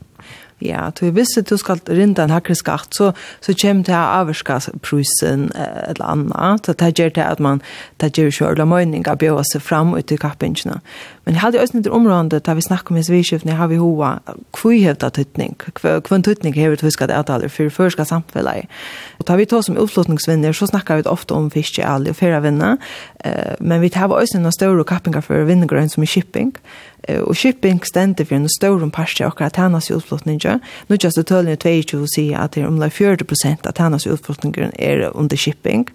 Ja, du visste du skal rinda en hakre skatt, så, så kommer det her averska prusen eh, eller anna. Så det gjør det at man det gjør ikke ordentlig møyning av bjøa seg fram ut i kappingene. Men jeg hadde også nytt område da vi snakket om hesviskiftene, jeg har vi hova kvihevda tyttning, kvann tyttning hever tyska det avtaler for førska samfunnet. Og da vi to som utflotningsvinner, så snakker vi ofte om fiske alle og fyrre vinner, eh, men vi tar også noen større kappingar for vinnergrøn som i shipping, og shipping stendur fyrir en stórum parti av okkar tænas utflutninga. Nu just at tølni 22 sier at det er omlag 40% av tænas utflutningen er under shipping.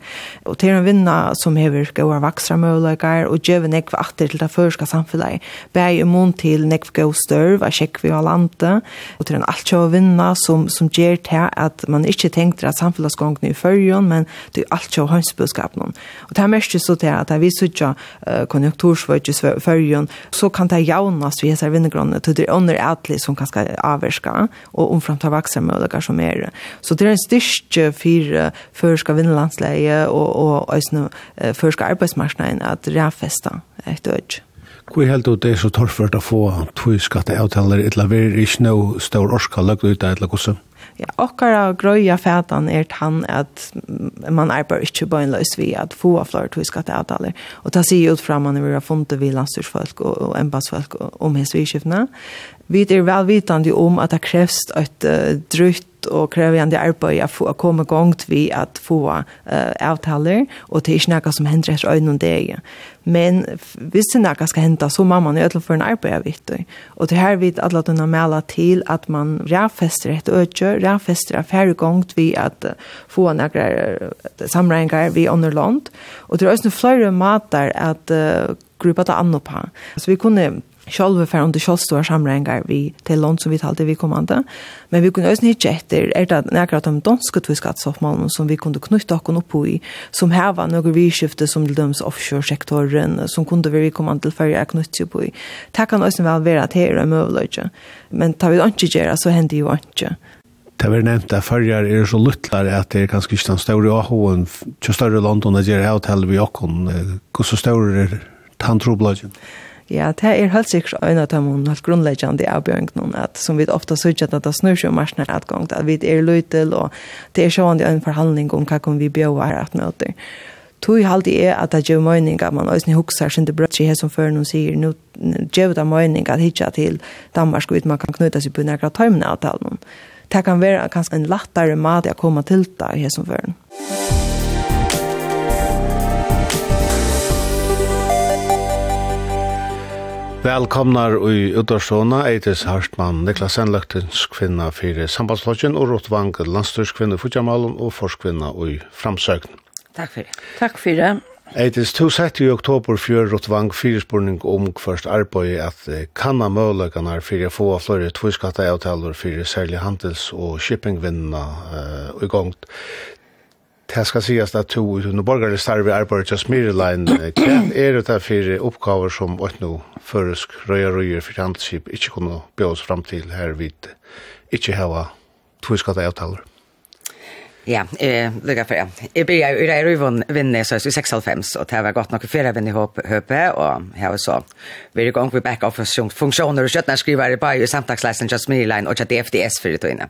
Og til en vinna som hever gauar vaksra mølagar og djeve nekv atter til det førska samfunnet. Bæg i mån til nekv go størv, a sjekk vi av landet. Og til en alt sjå vinna som, som ger til at man ikkje tenkte at samfunnsgongene i fyrjon, men det er alt sjå hønsbudskapen. Og det er mest så til at vi sutja i fyrjon, så kan det jaunast vi hesar vinnergrunden til det er under ätlig som kan skal avverska og omframt har växa med som er. Så det er en styrke for førska vinnerlandsläge og, og òsne førska arbetsmarknaden at räfästa ett ödj. Hvor helt ut det er så torrført å få tog skatte avtaler, eller vi er ikke noe stor orska løgt ut av et eller Ja, okkara grøya fætan er tann at man er bare ikke bøgnløs vi at få av flere skatte avtaler. Og ta sig ut fram når vi har funnet vi landstyrsfolk og, og embassfolk om hesviskiftene. Vi er velvitande om at det krevs et uh, drygt og krevjande arbeid å få komme gongt vi at få uh, avtaler, og det er ikke noe som hender etter øynene det. Men hvis det noe skal hende, så må man jo ødelig for en arbeid av vittu. Og det her vil alle kunne melde til at man rævfester et øyne, rævfester av færre gongt vi at uh, få noen uh, samregninger vi underlånt. Og det er også flere måter at uh, gruppa ta anno på. Så vi kunne Sjálva fer undir sjálvstóra samrängar vi til land som vi talade vi kommande. Men vi kunde ösn hitcha efter er det när jag om danska sum som vi kunde knyta och upp i som här var några vidskifte som till offshore-sektoren som kunnu vi kommande till färja knyta upp i. Det kan ösn vel vara at här är. Men tar vi inte göra så hendi jo inte. Det var nevnt at farger er så luttlar at det er kanskje ikke den større AHO-en, større London, det gjør hotel við vi åkken. Hvordan større er tantrobladjen? Ja. Ja, det er helt sikkert en av dem helt grunnleggende avbjørnene, at som vi ofte sier at det snur seg om marsjene et gang, at vi er løytel, og det er sånn en forhandling om hva kan vi bjøre her at møter. Tui haldi er at det gjør møyning at man òsne huksar sin det brøtt her som før noen sier, nu gjør det møyning at hitja til Danmark ut man kan knyta seg på nekra tøymne avtalen. Det kan være kanskje en lattare mat å komme til det her som før. noen. Velkomnar i Udarståna, Eitis Hartmann, Niklas Enløktens kvinna fyrir Sambandslodgen og Rott Vang, landstyrskvinna i Fudjamalen og forskvinna i Framsøgn. Takk fyrir. Takk fyrir. Eitis, to sett i oktober fyrir Rott Vang fyrspurning om kvart arbeid at kanna mølløkene fyrir få av flere tviskatta avtaler fyrir særlig handels- og shippingvinna uh, i gongt. Det skal sies at to under i arbeidet til Smirlein. Hva er det der for oppgaver som åt nå føresk røyer og røyer for handelsskip ikke kunne bjøres frem til her vidt ikke hava tviskatte avtaler? Ja, eh lukka för. Jag börjar ju där i vann vinner så i 65 och det var gott nog för även i hopp höpe och här så. Vi är igång med back office funktioner och skriva skrivare på ju samtagsläsen just me line och att FDS för det inne.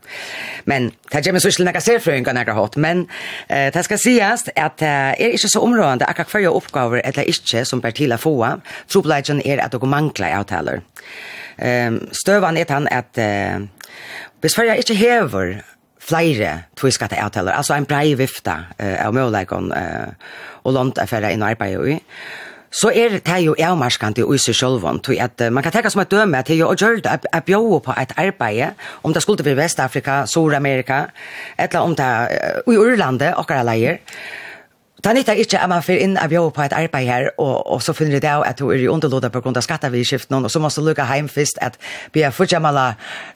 Men det jag men så skulle jag se för en ganska hot men eh det ska sägas att är inte så områdande att jag för uppgifter eller inte som partila få. Troblagen är att dokumentla avtaler. Ehm stövan är han att Hvis Sverige ikke hever flere tviskatte avtaler, altså en brei vifta uh, av måleikon uh, og lånt affære ferdig inn og arbeid i. Så er det jo avmarskant i seg sjølvån, tog at uh, man kan tenke som et døme til å gjøre det, at bjør på et arbeid, om det skulle være Vestafrika, Sur-Amerika, eller om det er uh, i Urlandet, akkurat leier, Det nyttar ikke at man får inn av jobb på et arbeid her, og, og så finner det av at du er i underlåda på grunn av skattevidskiften og så måste du lukke hjem først at vi har fortsatt med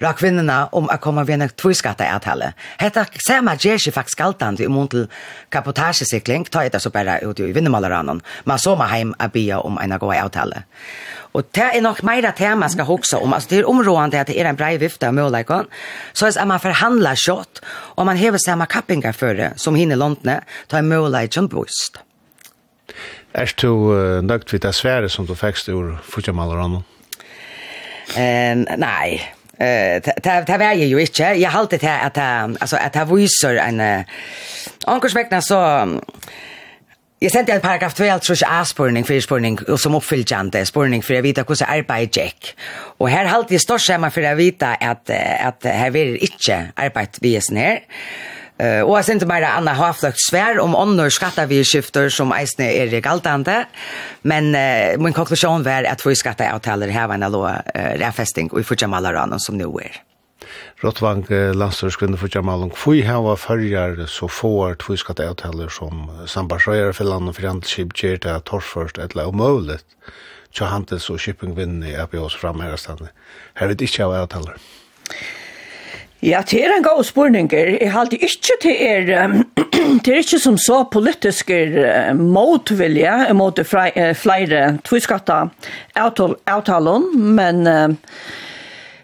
ra kvinnerne om å komme ved en tvåskatteavtale. Hetta samma ger sig faktiskt galtande i mån till kapotagesikling, ta det så bare ut i vinnmalarannan, men så må hjem att be om en god avtale. Och det är nok mer det man ska huxa om. Alltså det är områdende at det är en brei vifta av målläggaren. Så att man förhandlar kjøtt, och man häver samma kappingar for det som hinner låntne ta en målläggaren boost. Er du uh, nøgt vidt det svære som du fick ur fotjamalarna? Um, nej, Eh ta ta var ju inte. Jag har alltid att alltså att ha visar en ankors vägna så Jeg sendte en paragraf 2, altså ikke A-spurning, spurning, og som oppfylltjande spurning, for jeg vet hvordan arbeid gikk. Og her halte jeg størst hjemme for jeg vet at, at her vil ikke arbeid visen her. Uh, og jeg sendte meg Anna Hafløk svær om ånder skifter som eisne er galtande, men uh, min konklusjon var at vi skatteavtaler her var en lå uh, refesting og i fortsatt malerane som nå er. Rottvang landstørskvinne for Jamalung, for hava har så får er tviskatt avtaler som sambarsrøyar for land og fjernskip gjer det torrførst et eller umulig tja handels- og shippingvinne i APOs framherrestande. Her er det av avtaler. Ja, det er en god spurning. Jeg halte ikke til er, det er ikke som så politiske motvilje mot flere tviskatta avtalen, men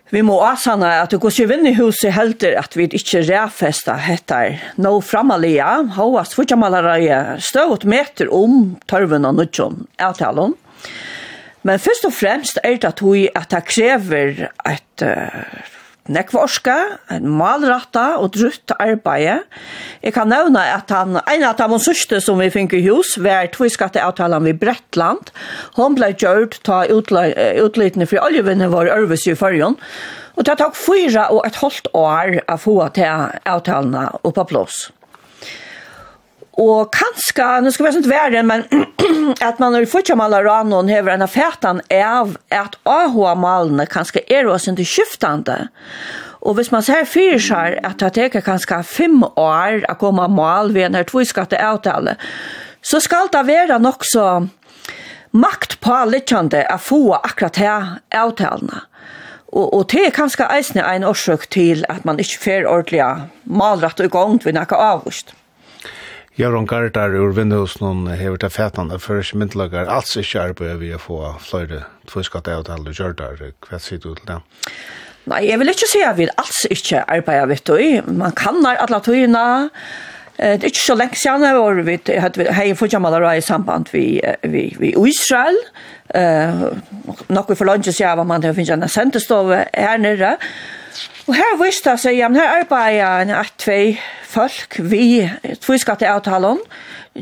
Vi må asana at det går seg vinn i huset helter at vi ikke ræfesta hettar. Nå framalia, hovast fortjamalareie, støvot meter om tørven og nudjon, avtalen. Men først og fremst er det at hun at det krever et uh, nekvorska, en malratta og drutt arbeid. Jeg kan nevne at han, en av de sørste som vi fikk i hus, var tviskatteavtalen ved Brettland. Hon ble gjort ta utlytene for oljevinne var Ørves i førjen. Og det tok fyra og et halvt år å få til avtalene oppe på plås. Og kanske, nu ska vi sånt värre, men att man har fått med alle ranon över den här fätan är att AH-malene kanske är også ikke skiftende. Og hvis man ser fyrir seg at det er kanskje fem år å komme mal ved denne tviskatte så skal det være nok så makt på littjande å få akkurat her avtalene. Og, og det er kanskje eisende en årsøk til at man ikke får ordentlig malrett og gongt ved noe avvist. Jaron Gardar ur Vindhusen hever til fætande for ikke myndelager, alls ikke arbeid vi å få fløyre tviskatt av til Gjørdar. Hva sier du til det? Nei, jeg vil ikke si at vi alls ikke arbeid vet du. Man kan alle tøyene, Det er ikke så lenge siden jeg var vidt, jeg hadde hei fortjammalere i samband vi, vi, vi Israel. Uh, Noe for lønge siden var man til å finne en sendestove her nere. Og her vist det seg, ja, men her arbeider en at tvei folk, vi tviskatteavtalen,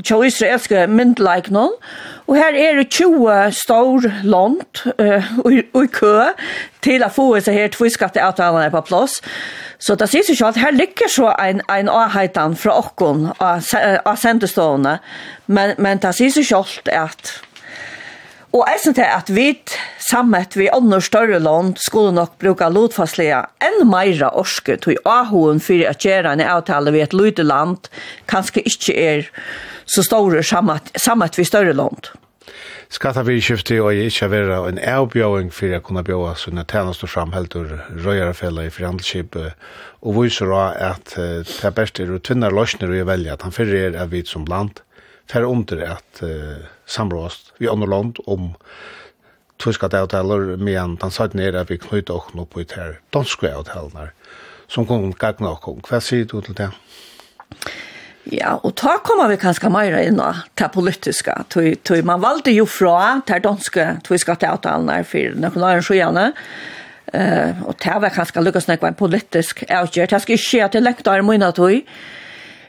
tjo israelske myndleiknån, og her er det 20 stor land uh, i kø til å få seg her. Tviskatteavtalen på plass. Så det sier seg at her ligger så en, en avheitan fra okken av sendestående, men, men det sier seg at Og jeg synes at vi sammet vi andre større land skulle nok bruke lodfastlige enn mer orske til ahoen for å gjøre en avtale ved et lyde land kanskje ikke er så store sammet, sammet vi større land. Skatta vi skifte og jeg ikke være en avbjøring for å kunne bjøve sånne tjenester fram helt ur røyere i frihandelskip og viser at det beste er å tvinne løsner og velge at han fyrir er av vi som land fer under at uh, samråst vi andre land om tyska avtaler, men han sa ned at vi knyter oss nå på et her danske avtaler, som kom gagna oss. Hva sier du til det? Ja, og ta kommer vi kanskje mer inn til politiske. Tog, tog, man valgte jo fra til danske tyska avtalene for noen år siden, Uh, og det var kanskje lykkes nok en politisk avgjør. Det skal ikke skje til av mine tog,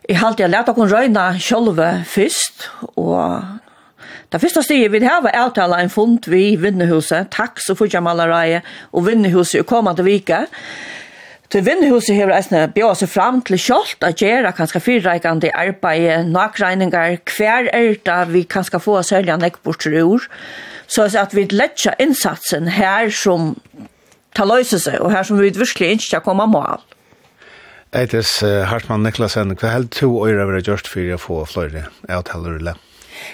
Jeg halte jeg lærte hun røyne selv først, og det første stedet vi har var avtale en fond vi fort jeg maler fyrtjamalereie og Vindehuset er kommande vike. Til vindhuset har jeg bjør seg fram til kjolt at gjøre kanskje fyrreikende arbeid, nakregninger, hver er det vi kanskje få særlig en ekbortser ur. Så at vi letjer innsatsen her som tar løse seg, og her som vi virkelig ikke kommer mål. Eitis Hartmann Niklasen, hva held to øyre vi har gjort for å få flere avtaler eller?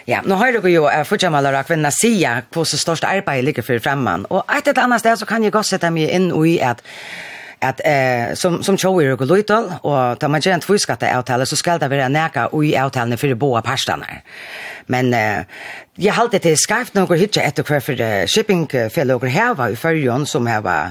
Ja, nå har du jo uh, å kvinne sida på så størst arbeid ligger for fremman. Og et eller annet sted så kan jeg godt sette meg inn i at at eh som som tjoir och lutal och ta man gent fuskatta avtalet så ska det vara näka och i avtalet för båda parterna. Men eh jag har alltid till skarpt några hitcha ett och för shipping för några här var i förjon som här var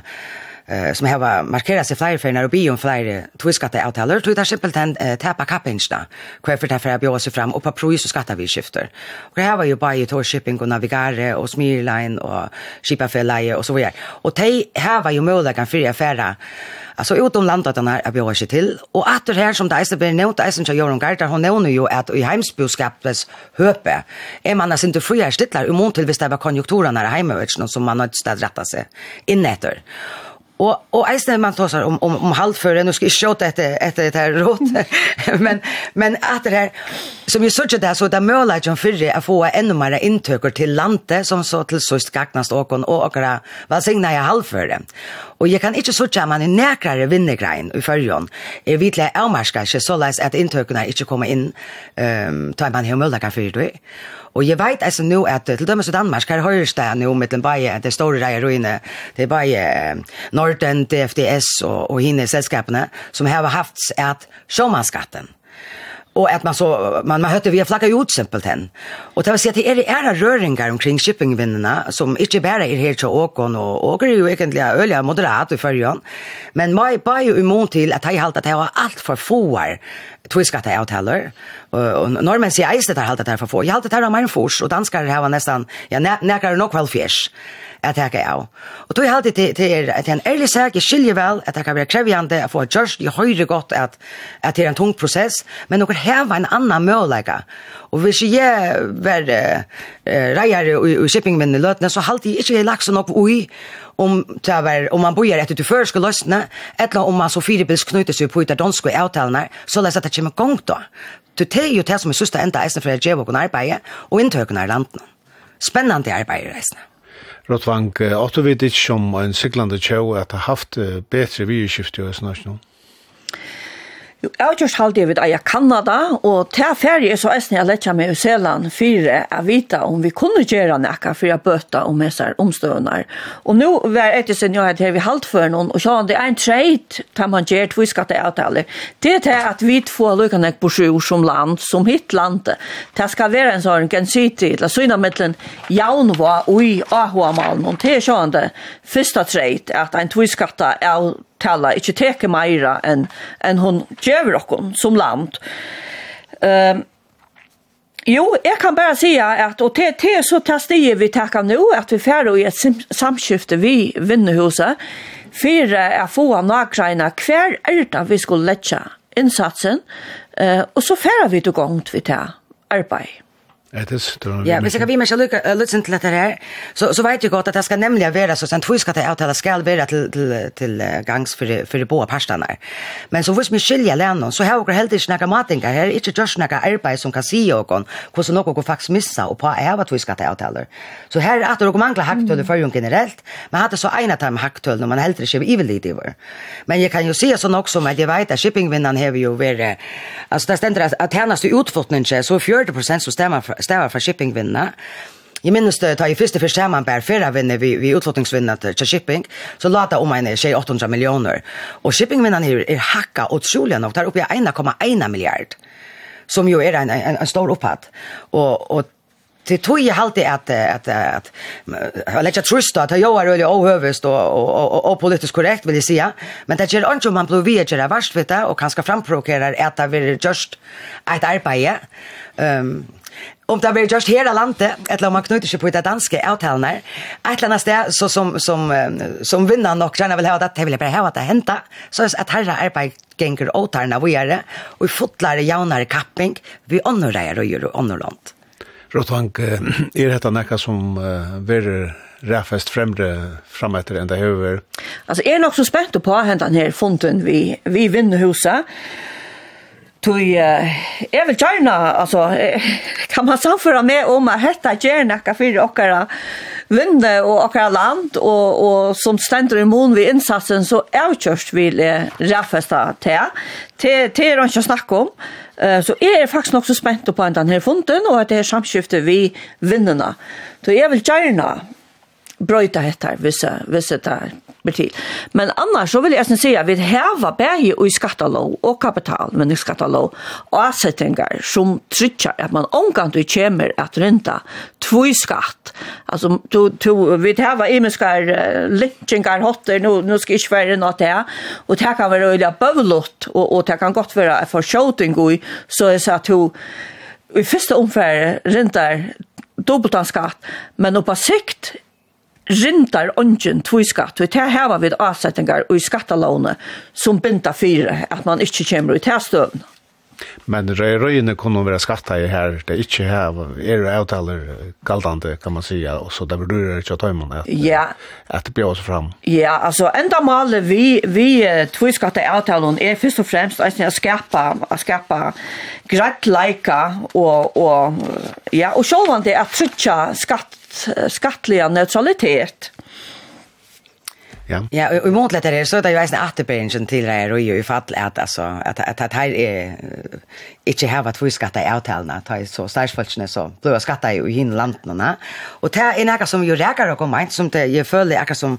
eh som har markerat sig flyer för när bi om flyer twiskatta avtaler tror det simpelt en tappa kappinsta kvar för därför jag sig fram och på pris och skatta vi skifter och det här var ju by to shipping och navigare och smirline och shipa för leje och så vidare och det här var ju möjligheten för affärer Alltså utom landet den här är sig till och att det här som det är blir nåt är som jag gör där hon nämner ju att i hemsboskapets höpe är man alltså inte fria stittlar i mån till visst det var konjunkturerna här hemma som man har inte rätta sig in. Og och alltså man tosar om om om halvt nu ska sjå skjuta etter etter det her råt. men men at det her som vi såg det så det möla John fyrre å få enda mer intäkter till landet som så till så skaknast og och och vad signar jag halvt. Og jeg kan ikke sutja man i nekrare vinnegrein i fyrjon. Jeg vet jeg avmarska ikke så leis at inntøkene ikke kommer inn um, til man har mullaka fyrir det. Og jeg vet altså nå at til dømes i Danmark her høres det nå med den bare det store reier ruine. Det er bare Norden, DFDS og, og hine selskapene som har haft at sjåmanskatten och att man så man man hörte vi flagga ut simpelt hen. Och det vill säga att det är det är röringar omkring shippingvinnerna som inte bara är helt så åkon och åker ju egentligen öliga moderat i förjan. Men mig på ju emot till att ha hållit att jag har allt för fåar två skatteavtaler. Och normen säger att det här halta där för få. Jag halta där min fors och danskar har nästan jag näkar nog väl fisk att jag av Och då är alltid till till att en ärlig sak är skiljer väl att det kan bli krävande att få just i högre gott att att det är en tung process men något här var en annan möjlighet Og hvis jeg var uh, reier i, i shippingmennene løtene, så halte jeg ikke lagt sånn opp ui om, var, om man bor etter du før skal løsne, eller om man så firebils knyter seg på ut av danske avtalene, så løs at det kommer gang da. Det er jo det som er søste enda eisen for å gjøre noen arbeid, og inntøkene av landene. Spennende arbeid i reisene. Rotvang, åtte vi ditt som en siklande tjau at ha haft betre vidskift i Østnasjonen? Jo, jeg har just halvt vid eia Kanada, og til ferie er så er jeg lett med i Zeland fire å vite om vi kunne gjøre noe for å bøte om disse omstående. Og nå var etter sin jeg her vi halvt for noen, og sånn det er en treit til man gjør tviskatteavtaler. Det er til at vi får lukkanek på sju som land, som hitt landet. Det skal være en sånn gensidig, eller syna mittlen jaunva ui ahoa malen, og det er sånn det første treit at en er tala ikkje teke meira enn en hon gjøver okkon som land. Um, Jo, jeg kan bare si at, og til, til så tar stiget vi takker nå, at vi færre i et samskifte vi vinnerhuset, for å få av nagreina hver er det vi skulle lette innsatsen, og så færre vi til gongt vi til arbeid. Ja, hvis jeg kan vi med ikke lytte til dette her, så, så vet jeg godt at det skal nemlig være så sent vi skal det avtale skal være til, til, til gangs for, for de båda parstene. Men så hvis vi skiljer lennom, så har vi helt ikke noen matinga her, ikke just noen arbeid som kan si noen, hvordan noen faktisk missa og på av at vi skal til avtaler. Så her er det dere mangler haktøl i ju generelt, men hadde så ene time hacktöl når man heller ikke lite ivelig Men jeg kan jo si sånn også, men jeg vet at shippingvinnene har jo vært, altså det stender at tjeneste utfottning, så 40 så som stemmer stava för shippingvinna. Jag minns det tar ju första för skärman bär förra vinner vi vi utlottningsvinna till shipping så låta om en tjej 800 miljoner och shippingvinnan är, är hacka otroligt nog där i 1,1 miljard som ju är en en, en stor upphatt och och det tog jag alltid att att att jag lägger trust att jag är öle ohövst och och och politiskt korrekt vill jag säga men det är inte om man blir vidare där vart vet och kanske framprovokera att det blir just ett arbete ehm om det blir just hela landet eller om man knyter sig på det danska avtalen ett eller annat så som som som vinnaren och gärna vill ha det det vill bara ha att det hända så att herra arbeid gänger åtarna vi är och i fotlare jaunare kapping vi honorerar och gör annorlunda Rottvank, er detta nekka som uh, verer ræfest fremre fremetter enn det høver? Altså, er nok så spent på hentan her funden vi, vi vinner huset, Tui, jeg vil gjerne, altså, kan man samføre med om at dette gjør noe for dere vinne og dere land, og, og som stender i mån ved innsatsen, så er kjørst vil jeg til. til. Til er det ikke snakke om. Så jeg er faktisk nok så spent på denne funden, og at det er samskiftet vi vinnerne. Så jeg vil gjerne brøyta dette, hvis, hvis det er hjälper till. Men annars så vill jag sen säga vi häva bäge och i skattalov och kapital men i skattalov och avsättningar som trycker att man omgång du kommer att ränta två skatt. Alltså to, to, vi häva i mänskar lyckingar hotter nu, nu ska ich vara något det och det kan vara öliga bövlott och, och det kan gott vara för shooting så är så att du i första omfärd rentar dubbelt skatt men på sikt rindar ongen tviskatt, og det heva vid avsettingar og i skattalåne som binda fyre, at man ikkje kommer ut her støvn. Men røyene kunne være skatta i her, det er ikke her, er det avtaler galdande, kan man säga, og så det berdurer ikke ta høyman at, ja. at det blir seg fram. Ja, altså enda male vi, vi tviskatta avtalen er først og fremst å skapa, å skapa greit leika og, og, ja, og sjålvan det er trutja skatt skattliga neutralitet. Ja. Ja, och i målet är så att jag vet att det till det och ju i fall att alltså att att att här är inte här vad vi skatta i avtalna ta så stadsfolkne så blöa skatta i hinlandna och det är något som ju räkar och kommer som det jag följer är som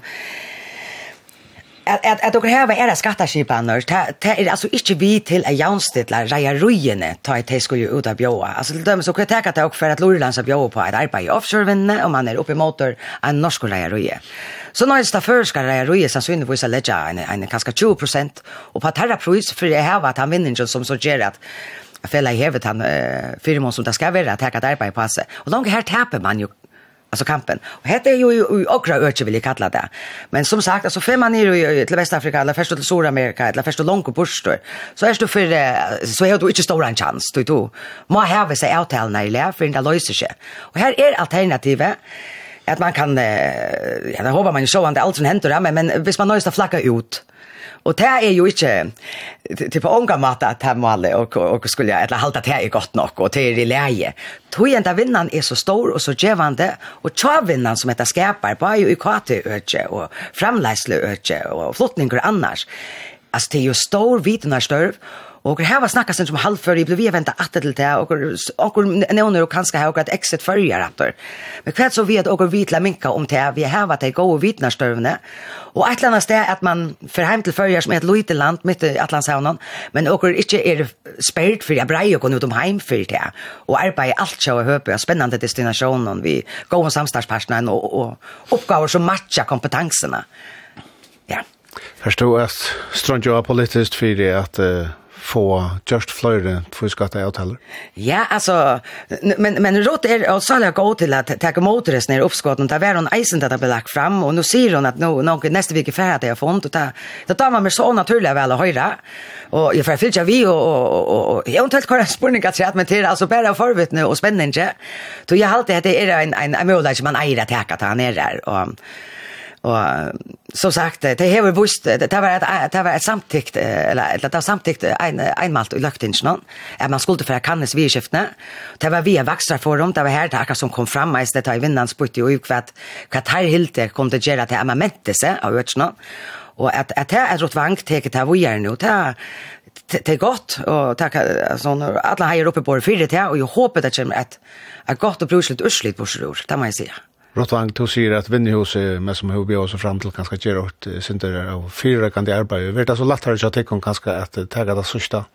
at at at okkur hava era skattaskipanar ta ta er altså ikkje vi til a jaunstilla reia ruine ta et tesko jo ut av bjoa altså til dømes okkur taka ta okkur for at Lorlands bjóa på eit arbeid i offshore vinne og man er oppe motor ein norsk reia ruie så nøys ta førska reia ruie så sunnu visa leja ein ein kaska 20% og på terra pris for det hava at han vinner som så ger at fella i hevet han uh, fyrir som det skal være at hekka et arbeid passe. Og langt her taper man jo alltså kampen. Och hette är ju i Okra öke vill jag kalla det. Men som sagt alltså fem man är till Västafrika eller först till Sydamerika eller först långt upp öster. Så är du för så är du inte stor en chans du då. Må ha vi sig avtal när det för inte löser sig. Och här är alternativet att man kan ja, det hoppas man ju så att allt som händer men men visst man nöjst att flacka ut Och det är ju inte till på unga mat att må mal och och skulle jag eller hålla det är gott nog och det är i läge. Tog inte vinnaren är så stor och så givande och tja vinnaren som heter skapar på ju i KT öke och framläsle öke och flottningar annars. Alltså det är ju stor vitna störv Och det här var snackas sin som halv jeg ble vi vänta att til det och och någon kanskje kanske har ett exit förjar att Men hva så vet och vitla minka om det vi har vært det gode och og et Och annet sted at att man för hem till förjar som ett lite land mitt i Atlantshavnen men och inte är spärrt för jag brej och ut om hem för det. Och alt allt og høpe, og spennende destinationen vi går och samstadspartnern och och uppgifter som matchar kompetenserna. Ja. Förstår att strandjoa politiskt för det att få just flöre för skatta jag. Ja, alltså men men rot är er, och så gå till att ta emot det när uppskotten där var hon isen där belagt fram och nu ser hon att nu någon nästa vecka för att jag font och ta det tar man med så naturligt väl att höra. Och jag får fylla vi och och och, jag har inte kvar spurningar att säga men till alltså bara förvittne och spännande. Så jag har alltid det är en en en möjlighet man äger att ta han där och Og som sagt det har vi vist, det var et, det var et samtyckt eller det var samtyckt en einmalt i löktingen at man skulle för kannes vi skiftna det var vi en vaksra forum, det var her det akkurat som kom fram mest det tar vinnan sputte og hva kvart här helt kom det gera mente seg av ötsna Og at, at det er rått vankt teget det vi gjør nå, det det är gott och tack alltså när alla hejar uppe på det för det och jag hoppas det kommer ett ett gott och brusligt ursligt på sig det man säger Rottvang, du sier at Vinnehus er med som hobi også fram til kanskje gjør åt synder av fyra kan de arbeide. Vet det så lett her ikke at ikke kanskje at det er det sørste?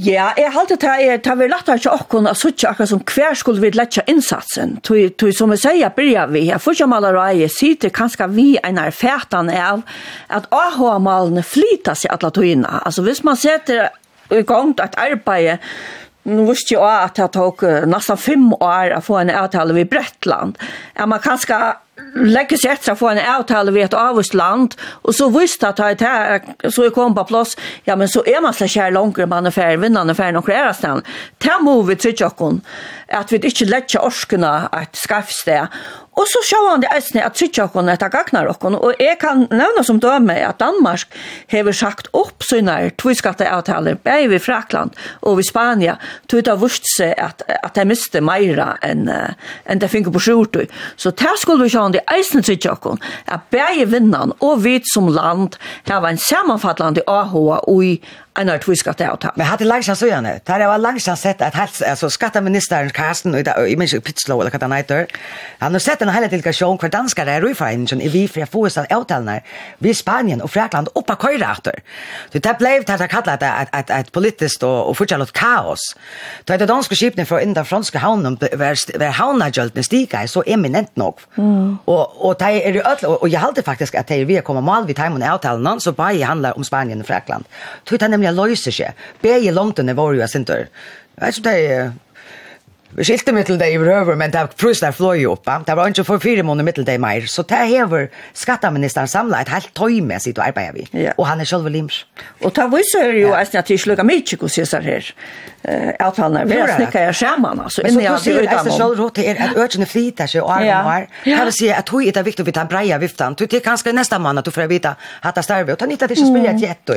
Ja, jeg har alltid tatt jeg tar vel lett her ikke åkken og sørste akkurat som hver skulle vi lette innsatsen. Tog som jeg sier, bryr vi. Jeg får ikke maler og jeg sitter kanskje vi en er fætene av at AH-malene flyter seg alle togene. Altså hvis man setter i gang et arbeid nu visste jag att det tog nästan fem år att få en avtal vid Brättland. Ja, man kan ska lägga sig efter att få en avtal vid ett avvist land. Och så visste att det här, så jag kom på plats, ja men så är man så kär långt om man är färgvinnande för någon flera ställen. Det må vi tycka att vi inte lägger orskarna att skaffa det. Og så sjå han det eisne at trytja okkon etter gagnar okkon, og jeg kan nevna som døme at Danmark hever sagt opp sinar tviskatte avtaler bæg vi Frakland og vi Spania, tog det vurst seg at, at de miste meira enn en de finner på sjortu. Så det skulle vi sjåan det eisne trytja okkon, at bæg vinnan og vi som land hava en samanfattande AHA og i en av tviskatt det ta. Men hadde langsamt så gjerne, Det var langsamt sett at helst, altså skatteministeren Karsten, og jeg minns jo Pitslo, eller hva han heter, han har sett en hele delegation hver danskere er i foreningen, i vi fra Fosal avtalene, vi Spanien og Frakland oppa køyre etter. Så det ble det jeg kallet det et, et, et politisk og, og fortsatt kaos. Da det danske skipene fra innen den franske havnen, var havnagjøltene stiga så eminent nok. Mm. Og, og, de er, og, og jeg halte faktisk at de vil komme mal vid timen avtalene, så bare handler om Spanien og Frakland. Så det er nemlig løyser seg. Begge langtene var jo jeg sinter. Jeg vet ikke om det er Vi skilte mitteldeg i behöver, men det er prus der fløy jo. Det var ikke for fire måneder mittel mitteldeg mer. Så det hever skatteministeren samlet et helt tøy med sitt arbeid vi. Ja. Og han er selv lims. Og det viser jo ja. at jeg slukker mye ikke hos Cæsar her. At han er mer snikker jeg skjermen. Altså, men så du sier at jeg selv råd til at økene flyter seg og armen var. Jeg vil si at høy er viktig å vite en breie viftan. Det er kanskje neste mann at du får vite at det starver. Og ta nytt at det ikke spiller et jett.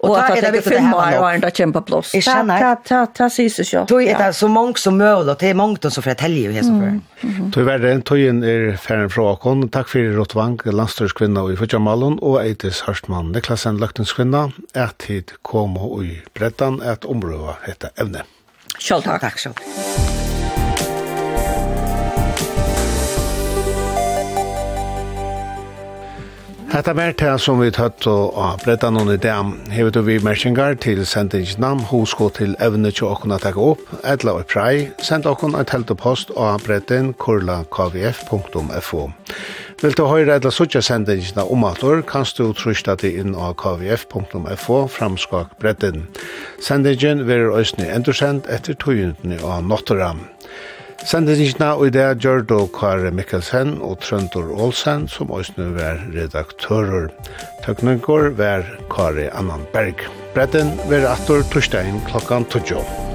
Og da er det viktig å ha noe. Og at det er fem år og en da kjempe plås. Jeg kjenner. Det sier seg ikke. Det er så mange som mulig og det er mange som forteller jo her som før. Tøy verre tøyen er ferden fra Akon. Takk for Rottvang, landstørskvinna i Fødjamalon og Eitis Harstmann, Niklasen Løgtenskvinna, at hit kom og i brettan at omrøva dette evne. Sjølv takk. Takk sjølv. Hetta er det som vi tatt og bretta noen i det. Hevet vi merkingar til sendingina, hosko til evne til åkken å takke opp, etla og prei, send åkken et helt post og bretten kurla.kvf.fo. Vil du høyre etla suttja sendingina om ator, kanst du trusta til inn av kvf.fo framskak bretten. Sendingen verur òsni endursend etter tøyundni av notteram. Sendingina og i det gjør da Kare Mikkelsen og Trøndur Olsen, som også var redaktører. Tøkninger var Kare Annan Berg. Bredden var atter torsdagen klokkan 12.